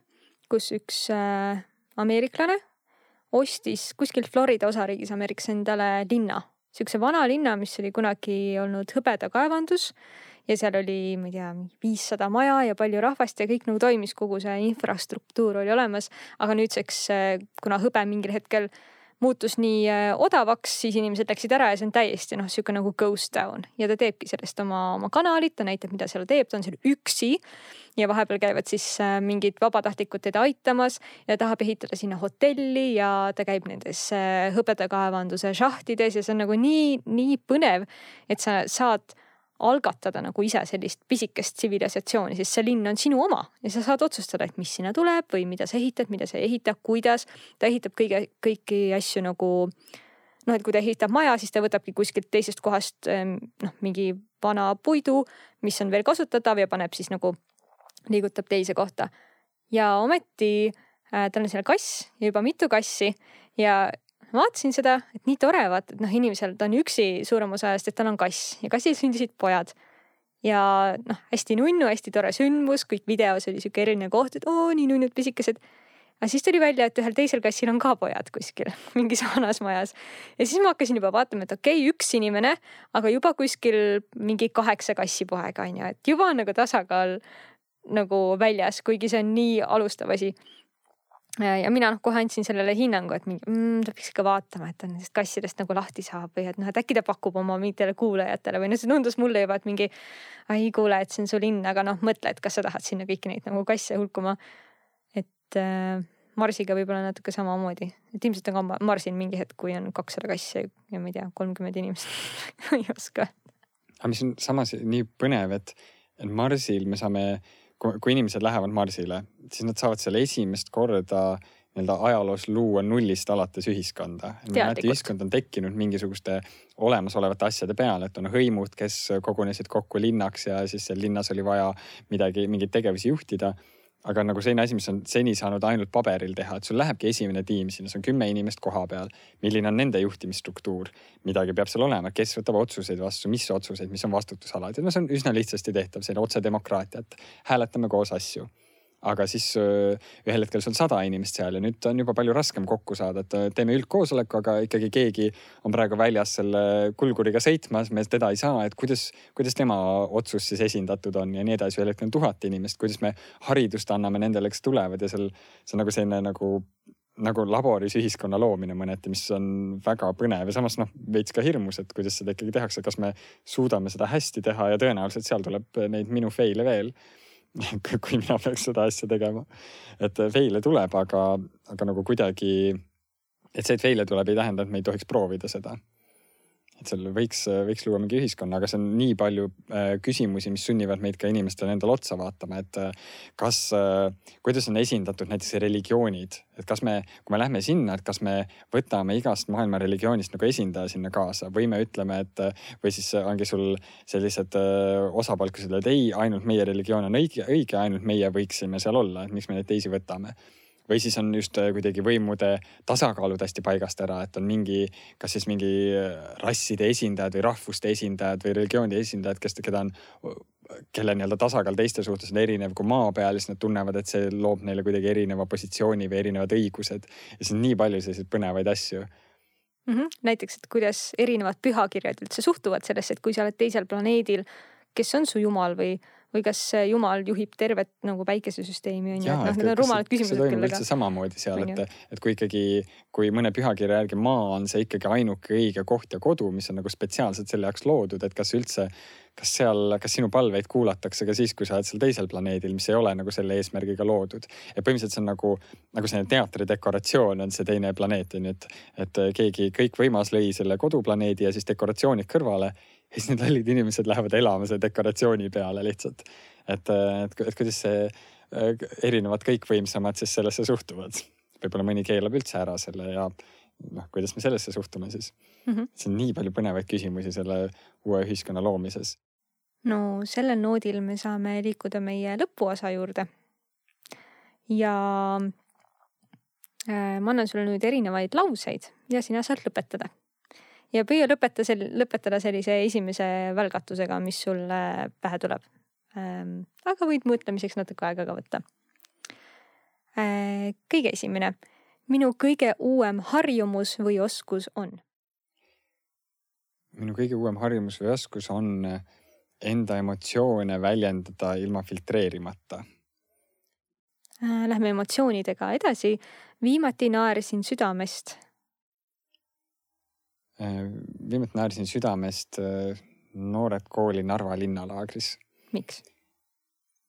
kus üks äh, ameeriklane ostis kuskilt Florida osariigis Ameerikas endale linna siukse vana linna, mis oli kunagi olnud hõbedakaevandus ja seal oli, ma ei tea, viissada maja ja palju rahvast ja kõik nagu toimis, kogu see infrastruktuur oli olemas. aga nüüdseks, kuna hõbe mingil hetkel muutus nii äh, odavaks, siis inimesed läksid ära ja see on täiesti noh, sihuke nagu ghost town ja ta teebki sellest oma, oma kanalit, ta näitab, mida seal teeb, ta on seal üksi. ja vahepeal käivad siis äh, mingid vabatahtlikud teda aitamas ja tahab ehitada sinna hotelli ja ta käib nendes äh, hõbedakaevanduse šahtides ja see on nagu nii, nii põnev, et sa saad algatada nagu ise sellist pisikest tsivilisatsiooni, sest see linn on sinu oma ja sa saad otsustada, et mis sinna tuleb või mida sa ehitad, mida sa ei ehita, kuidas. ta ehitab kõige, kõiki asju nagu noh, et kui ta ehitab maja, siis ta võtabki kuskilt teisest kohast ehm, noh, mingi vana puidu, mis on veel kasutatav ja paneb siis nagu, liigutab teise kohta. ja ometi äh, tal on seal kass ja juba mitu kassi ja vaatasin seda, et nii tore, vaata, et noh, inimesel, ta on üksi suurem osa ajast, et tal on kass ja kassil sündisid pojad. ja noh, hästi nunnu, hästi tore sündmus, kõik videos oli sihuke eriline koht, et oo, nii nunnud pisikesed. aga siis tuli välja, et ühel teisel kassil on ka pojad kuskil mingis vanas majas. ja siis ma hakkasin juba vaatama, et okei okay,, üks inimene, aga juba kuskil mingi kaheksa kassi poega on ju, et juba on nagu tasakaal nagu väljas, kuigi see on nii alustav asi ja mina noh, kohe andsin sellele hinnangu, et mingi mm, ta peaks ikka vaatama, et ta nendest kassidest nagu lahti saab või et noh, et äkki ta pakub oma mingitele kuulajatele või noh, see tundus mulle juba, et mingi. ai kuule, et see on su linn, aga noh, mõtle, et kas sa tahad sinna kõiki neid nagu kasse hulkuma. et äh, Marsiga võib-olla natuke samamoodi, et ilmselt on ka Marsil mingi hetk, kui on kakssada kassi ja ma ei tea, kolmkümmend inimest ei oska. aga mis on samas nii põnev, et, et Marsil me saame kui inimesed lähevad Marsile, siis nad saavad seal esimest korda nii-öelda ajaloos luua nullist alates ühiskonda. ühiskond on tekkinud mingisuguste olemasolevate asjade peale, et on hõimud, kes kogunesid kokku linnaks ja siis seal linnas oli vaja midagi, mingeid tegevusi juhtida aga nagu selline asi, mis on seni saanud ainult paberil teha, et sul lähebki esimene tiim sinna, see on kümme inimest koha peal. milline on nende juhtimisstruktuur, midagi peab seal olema, kes võtab otsuseid vastu, mis otsuseid, mis on vastutusalad. Ja no see on üsna lihtsasti tehtav, selline otsedemokraatia, et hääletame koos asju aga siis ühel hetkel sul sada inimest seal ja nüüd on juba palju raskem kokku saada, et teeme üldkoosoleku, aga ikkagi keegi on praegu väljas selle kulguriga sõitmas, me teda ei saa, et kuidas, kuidas tema otsus siis esindatud on ja nii edasi. ühel hetkel on tuhat inimest, kuidas me haridust anname nendele, kes tulevad ja seal see on nagu selline nagu nagu laboris ühiskonna loomine mõneti, mis on väga põnev ja samas noh, veits ka hirmus, et kuidas seda ikkagi tehakse, kas me suudame seda hästi teha ja tõenäoliselt seal tuleb neid minu fail'e veel kui mina peaks seda asja tegema. et fail'e tuleb, aga, aga nagu kuidagi, et see, et fail'e tuleb, ei tähenda, et me ei tohiks proovida seda et seal võiks, võiks luua mingi ühiskonna, aga see on nii palju äh, küsimusi, mis sunnivad meid ka inimestele endale otsa vaatama, et äh, kas, äh, kuidas on esindatud näiteks religioonid, et kas me, kui me lähme sinna, et kas me võtame igast maailma religioonist nagu esindaja sinna kaasa või me ütleme, et või siis ongi sul sellised kes ütlevad ei, ainult meie religioon on õige, õige, ainult meie võiksime seal olla, et miks me neid teisi võtame või siis on just äh, kuidagi võimude tasakaalud hästi paigast ära, et on mingi, kas siis mingi äh, rasside esindajad või rahvuste esindajad või religiooni esindajad, kes, keda on, kelle nii-öelda tasakaal teiste suhtes on erinev kui maa peal, siis nad tunnevad, et see loob neile kuidagi erineva positsiooni või erinevad õigused. ja siis on nii palju selliseid põnevaid asju mm. -hmm. näiteks, et kuidas erinevad pühakirjad üldse suhtuvad sellesse, et kui sa oled teisel planeedil, kes on su jumal või või kas Jumal juhib tervet nagu päikesesüsteemi on ju, et noh, need on rumalad küsimused. see toimub üldse samamoodi seal, et, et kui ikkagi, kui mõne pühakirja järgi maa on see ikkagi ainuke õige koht ja kodu, mis on nagu spetsiaalselt selle jaoks loodud, et kas üldse, kas seal, kas sinu palveid kuulatakse ka siis, kui sa oled seal teisel planeedil, mis ei ole nagu selle eesmärgiga loodud. ja põhimõtteliselt see on nagu, nagu selline teatridekoratsioon on see teine planeet on ju, et, et keegi kõikvõimas lõi selle koduplaneedi ja siis dekoratsioonid kõrvale ja siis need lollid inimesed lähevad elama selle dekoratsiooni peale lihtsalt. et, et, et kuidas see äh, erinevad kõikvõimsamad siis sellesse suhtuvad. võib-olla mõni keelab üldse ära selle ja noh, kuidas me sellesse suhtume siis mm. -hmm. see on nii palju põnevaid küsimusi selle uue ühiskonna loomises. no sellel noodil me saame liikuda meie lõpuosa juurde. ja äh, ma annan sulle nüüd erinevaid lauseid ja sina saad lõpetada ja püüa lõpeta sel-, lõpetada sellise esimese välgatusega, mis sulle pähe tuleb ähm,. aga võid mõtlemiseks natuke aega ka võtta äh,. kõige esimene, minu kõige uuem harjumus või oskus on? minu kõige uuem harjumus või oskus on enda emotsioone väljendada ilma filtreerimata äh,. Lähme emotsioonidega edasi. viimati naersin südamest viimati naersin südamest Noored Kooli Narva linnalaagris. miks?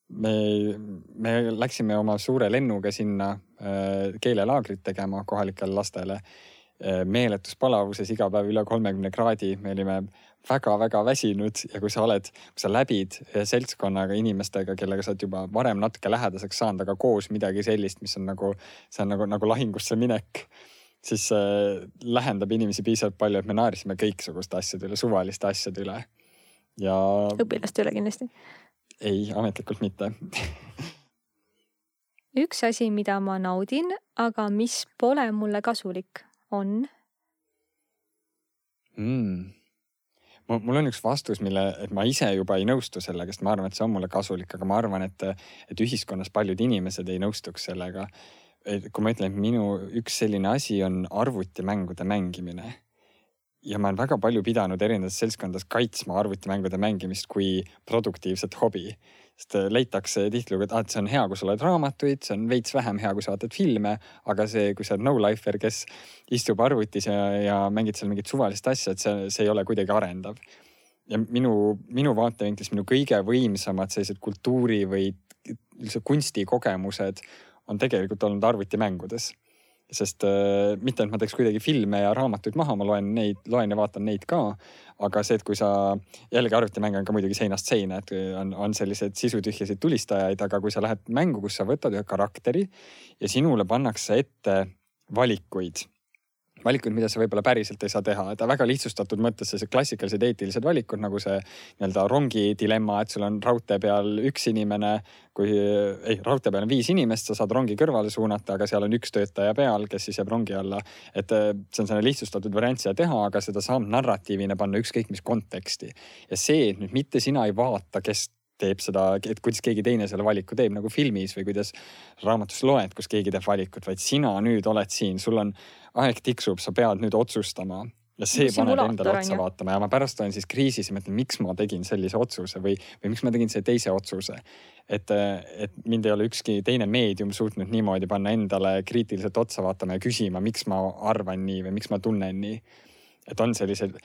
me, me läksime oma suure lennuga sinna keelelaagrit tegema kohalikele lastele meeletus palavuses iga päev üle kolmekümne kraadi, me olime väga-väga väsinud ja kui sa oled, kui sa läbid seltskonnaga inimestega, kellega sa oled juba varem natuke lähedaseks saanud, aga koos midagi sellist, mis on nagu, see on nagu, nagu lahingusse minek, siis äh, lähendab inimesi piisavalt palju, et me naersime kõiksuguste asjade üle, suvaliste asjade üle. ja. õpilaste üle kindlasti? ei, ametlikult mitte üks asi, mida ma naudin, aga mis pole mulle kasulik, on mm.? mul on üks vastus, mille, et ma ise juba ei nõustu sellega, sest ma arvan, et see on mulle kasulik, aga ma arvan, et, et ühiskonnas paljud inimesed ei nõustuks sellega. Kui ma ütlen, et minu üks selline asi on arvutimängude mängimine ja ma olen väga palju pidanud erinevates seltskondades kaitsma arvutimängude mängimist kui produktiivset hobi sest äh, leitakse tihtilugu, et ah, et see on hea, kui sa loed raamatuid, see on veits vähem hea, kui sa vaatad filme, aga see, kui sa oled no-lifer, kes istub arvutis ja, ja mängid seal mingit suvalist asja, et see, see ei ole kuidagi arendav. ja minu, minu vaatevinklist minu kõige võimsamad sellised kultuuri või üldse kunstikogemused on tegelikult olnud arvutimängudes sest äh, mitte, et ma teeks kuidagi filme ja raamatuid maha, ma loen neid, loen ja vaatan neid ka. aga see, et kui sa, jällegi arvutimäng on ka muidugi seinast seina, et on, on selliseid sisutühjasid tulistajaid, aga kui sa lähed mängu, kus sa võtad ühe karakteri ja sinule pannakse ette valikuid valikuid, mida sa võib-olla päriselt ei saa teha, et väga lihtsustatud mõttes sellised klassikalised eetilised valikud nagu see nii-öelda rongi dilemma, et sul on raudtee peal üks inimene, kui ei, raudtee peal on viis inimest, sa saad rongi kõrvale suunata, aga seal on üks töötaja peal, kes siis jääb rongi alla. et eh, see on selline lihtsustatud variant seda teha, aga seda saab narratiivina panna ükskõik mis konteksti. ja see, et nüüd mitte sina ei vaata, kes teeb seda, et kuidas keegi teine selle valiku teeb nagu filmis või kuidas raamatus loed, kus keegi teeb valikut, vaid sina nüüd oled siin, sul on, aeg tiksub, sa pead nüüd otsustama ja see paneb endale otsa vaatama ja ma pärast olen siis kriisis ja mõtlen, miks ma tegin sellise otsuse või, või miks ma tegin selle teise otsuse. et, et mind ei ole ükski teine meedium suutnud niimoodi panna endale kriitiliselt otsa vaatama ja küsima, miks ma arvan nii või miks ma tunnen nii. et on sellised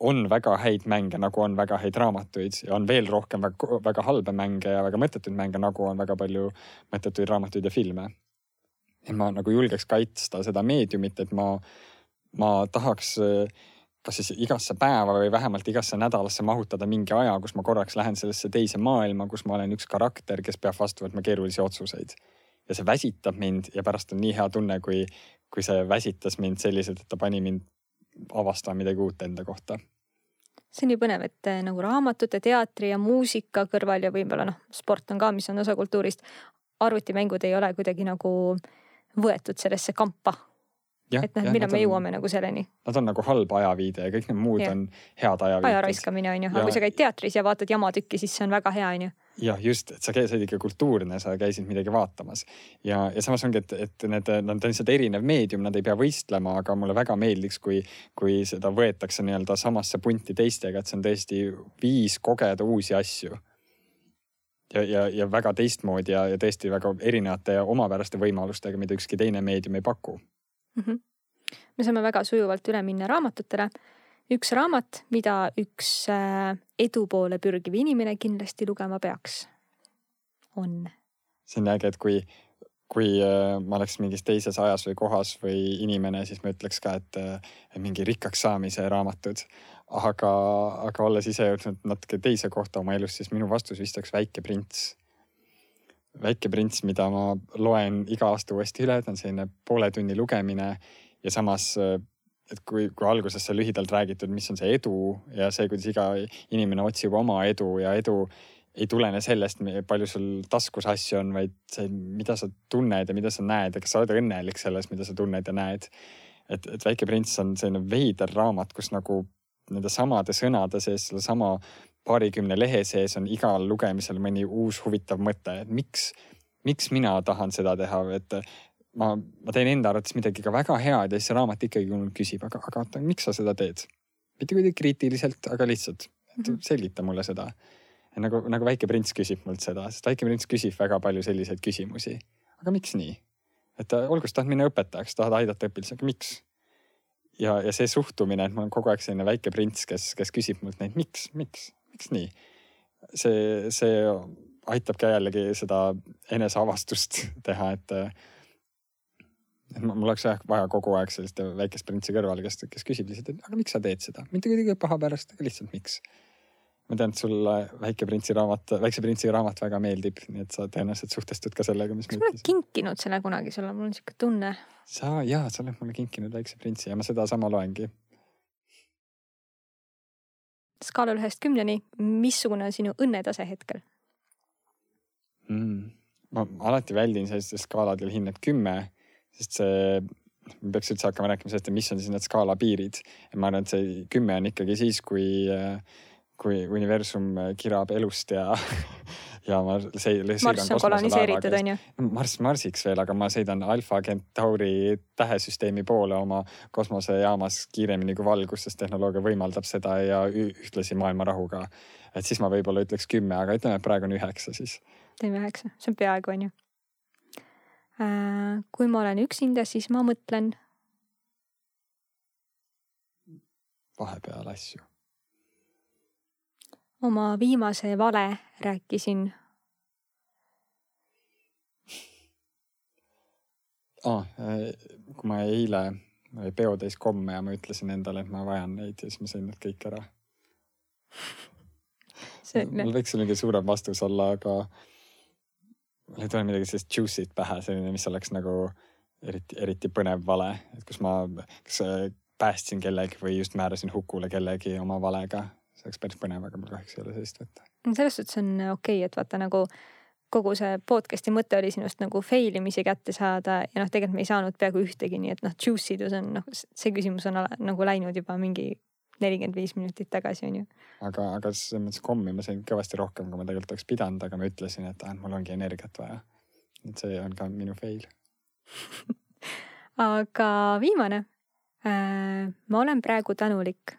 on väga häid mänge, nagu on väga häid raamatuid ja on veel rohkem väga, väga halbe mänge ja väga mõttetuid mänge, nagu on väga palju mõttetuid raamatuid ja filme. et ma nagu julgeks kaitsta seda meediumit, et ma, ma tahaks kas siis igasse päeva või vähemalt igasse nädalasse mahutada mingi aja, kus ma korraks lähen sellesse teise maailma, kus ma olen üks karakter, kes peab vastu võtma keerulisi otsuseid. ja see väsitab mind ja pärast on nii hea tunne, kui, kui see väsitas mind selliselt, et ta pani mind avastama midagi uut enda kohta see on nii põnev, et eh, nagu raamatute, teatri ja muusika kõrval ja võib-olla noh, sport on ka, mis on osa kultuurist. arvutimängud ei ole kuidagi nagu võetud sellesse kampa et noh, millal me jõuame nagu selleni. Nad on nagu halb ajaviide ja kõik need muud ja. on head ajaviited. aja raiskamine on ju, aga kui sa käid teatris ja vaatad jamatükki, siis see on väga hea, on ju. jah, just, et sa käisid ikka kultuurne, sa käisid midagi vaatamas ja, ja samas ongi, et, et need, nad on lihtsalt erinev meedium, nad ei pea võistlema, aga mulle väga meeldiks, kui, kui seda võetakse nii-öelda samasse punti teistega, et see on tõesti viis kogeda uusi asju ja, ja, ja väga teistmoodi ja, ja tõesti väga erinevate ja omapäraste võimalustega, mida ükski teine meedium ei paku mm. -hmm. me saame väga sujuvalt üle minna raamatutele. üks raamat, mida üks äh, edu poole pürgiv inimene kindlasti lugema peaks, on? see on äge, et kui, kui äh, ma oleks mingis teises ajas või kohas või inimene, siis ma ütleks ka, et äh, mingi rikkaks saamise raamatud. aga, aga olles ise jõudnud natuke teise kohta oma elus, siis minu vastus vist oleks Väike prints väike prints, mida ma loen iga aasta uuesti üle, ta on selline poole tunni lugemine ja samas, et kui, kui alguses sai lühidalt räägitud, mis on see edu ja see, kuidas iga inimene otsib oma edu ja edu ei tulene sellest, palju sul taskus asju on, vaid see, mida sa tunned ja mida sa näed ja kas sa oled õnnelik selles, mida sa tunned ja näed. et, et Väike prints on selline veider raamat, kus nagu nende samade sõnade sees sedasama paarikümne lehe sees on igal lugemisel mõni uus huvitav mõte, et miks, miks mina tahan seda teha, et ma, ma teen enda arvates midagi ka väga head ja siis see raamat ikkagi mul küsib, aga, aga oota, miks sa seda teed? mitte kuidagi kriitiliselt, aga lihtsalt, et mhm. selgita mulle seda. nagu, nagu Väike prints küsib mult seda, sest Väike prints küsib väga palju selliseid küsimusi. aga miks nii? et olgu, sa tahad minna õpetajaks, tahad aidata õpilasi, aga miks? ja, ja see suhtumine, et ma olen kogu aeg selline väike prints, kes, kes küsib mult neid, miks, miks, miks nii. see, see aitab ka jällegi seda eneseavastust teha, et et mul oleks jah vaja kogu aeg sellist väikest printsi kõrval, kes, kes küsib lihtsalt, et aga miks sa teed seda, mitte kuidagi paha pärast, aga lihtsalt miks ma tean, et sulle Väike printsi raamat, Väikse printsi raamat väga meeldib, nii et sa tõenäoliselt suhtestud ka sellega, mis kas ma olen kinkinud selle kunagi sulle, mul on sihuke tunne. sa, jaa, sa oled mulle kinkinud Väikse printsi ja ma sedasama loengi. Skaalal ühest kümneni, missugune on sinu õnnetase hetkel mm.? ma alati väldin sellistel skaaladel hinnet kümme, sest see me peaks üldse hakkama rääkima sellest, et mis on siis need skaala piirid. ma arvan, et see kümme on ikkagi siis, kui kui universum kirab elust ja ja ma see, Marss on koloniseeritud, on ju? Marss Marsiks veel, aga ma sõidan Alfa Centauri tähesüsteemi poole oma kosmosejaamas kiiremini kui valgus, sest tehnoloogia võimaldab seda ja ühtlasi maailma rahuga. et siis ma võib-olla ütleks kümme, aga ütleme, et praegu on üheksa siis. teeme üheksa, see on peaaegu, on ju. Äh, kui ma olen üksinda, siis ma mõtlen. vahepeal asju oma viimase vale rääkisin. Ah,. kui ma eile, mul oli peotäis komme ja ma ütlesin endale, et ma vajan neid ja siis ma sõin need kõik ära. Mul võiks selline suurem vastus olla, aga mul ei tule midagi sellist juicy't pähe, selline, mis oleks nagu eriti, eriti põnev vale, et kus ma kas päästsin kellegi või just määrasin hukule kellegi oma valega see oleks päris põnev, aga mul kahjuks ei ole sellist võtta. selles suhtes on okei okay,, et vaata nagu kogu see podcast'i mõte oli sinust nagu fail imisi kätte saada ja noh, tegelikult me ei saanud peaaegu ühtegi, nii et noh, juicy dus on noh, see küsimus on nagu läinud juba mingi nelikümmend viis minutit tagasi, on ju. aga, aga selles mõttes kommi ma sain kõvasti rohkem, kui ma tegelikult oleks pidanud, aga ma ütlesin, et ah, mul ongi energiat vaja. et see on ka minu fail aga viimane. Äh, ma olen praegu tänulik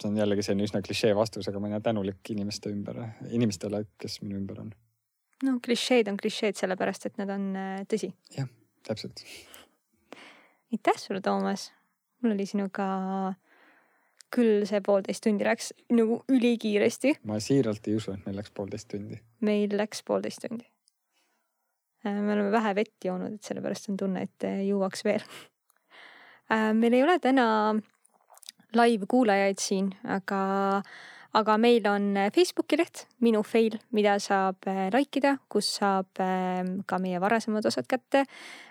see on jällegi selline üsna klišee vastus, aga ma olen tänulik inimeste ümber, inimestele, kes minu ümber on. no klišeed on klišeed sellepärast, et nad on äh, tõsi. jah, täpselt. aitäh sulle, Toomas. mul oli sinuga küll see poolteist tundi läks nagu ülikiiresti. ma siiralt ei usu, et meil läks poolteist tundi. meil läks poolteist tundi. Äh, me oleme vähe vett joonud, et sellepärast on tunne, et äh, jõuaks veel. meil ei ole täna live-kuulajaid siin, aga, aga meil on Facebooki leht Minu fail, mida saab äh, like ida, kus saab ähm, ka meie varasemad osad kätte.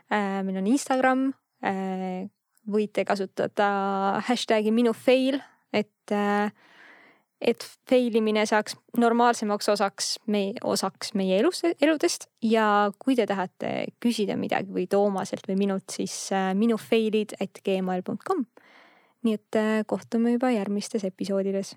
Meil on Instagram, võite kasutada hashtag'i minu fail, et et fail imine saaks normaalsemaks osaks meie, osaks meie elus, eludest ja kui te tahate küsida midagi või Toomaselt või minult, siis minu fail'id at gmail.com nii et äh, kohtume juba järgmistes episoodides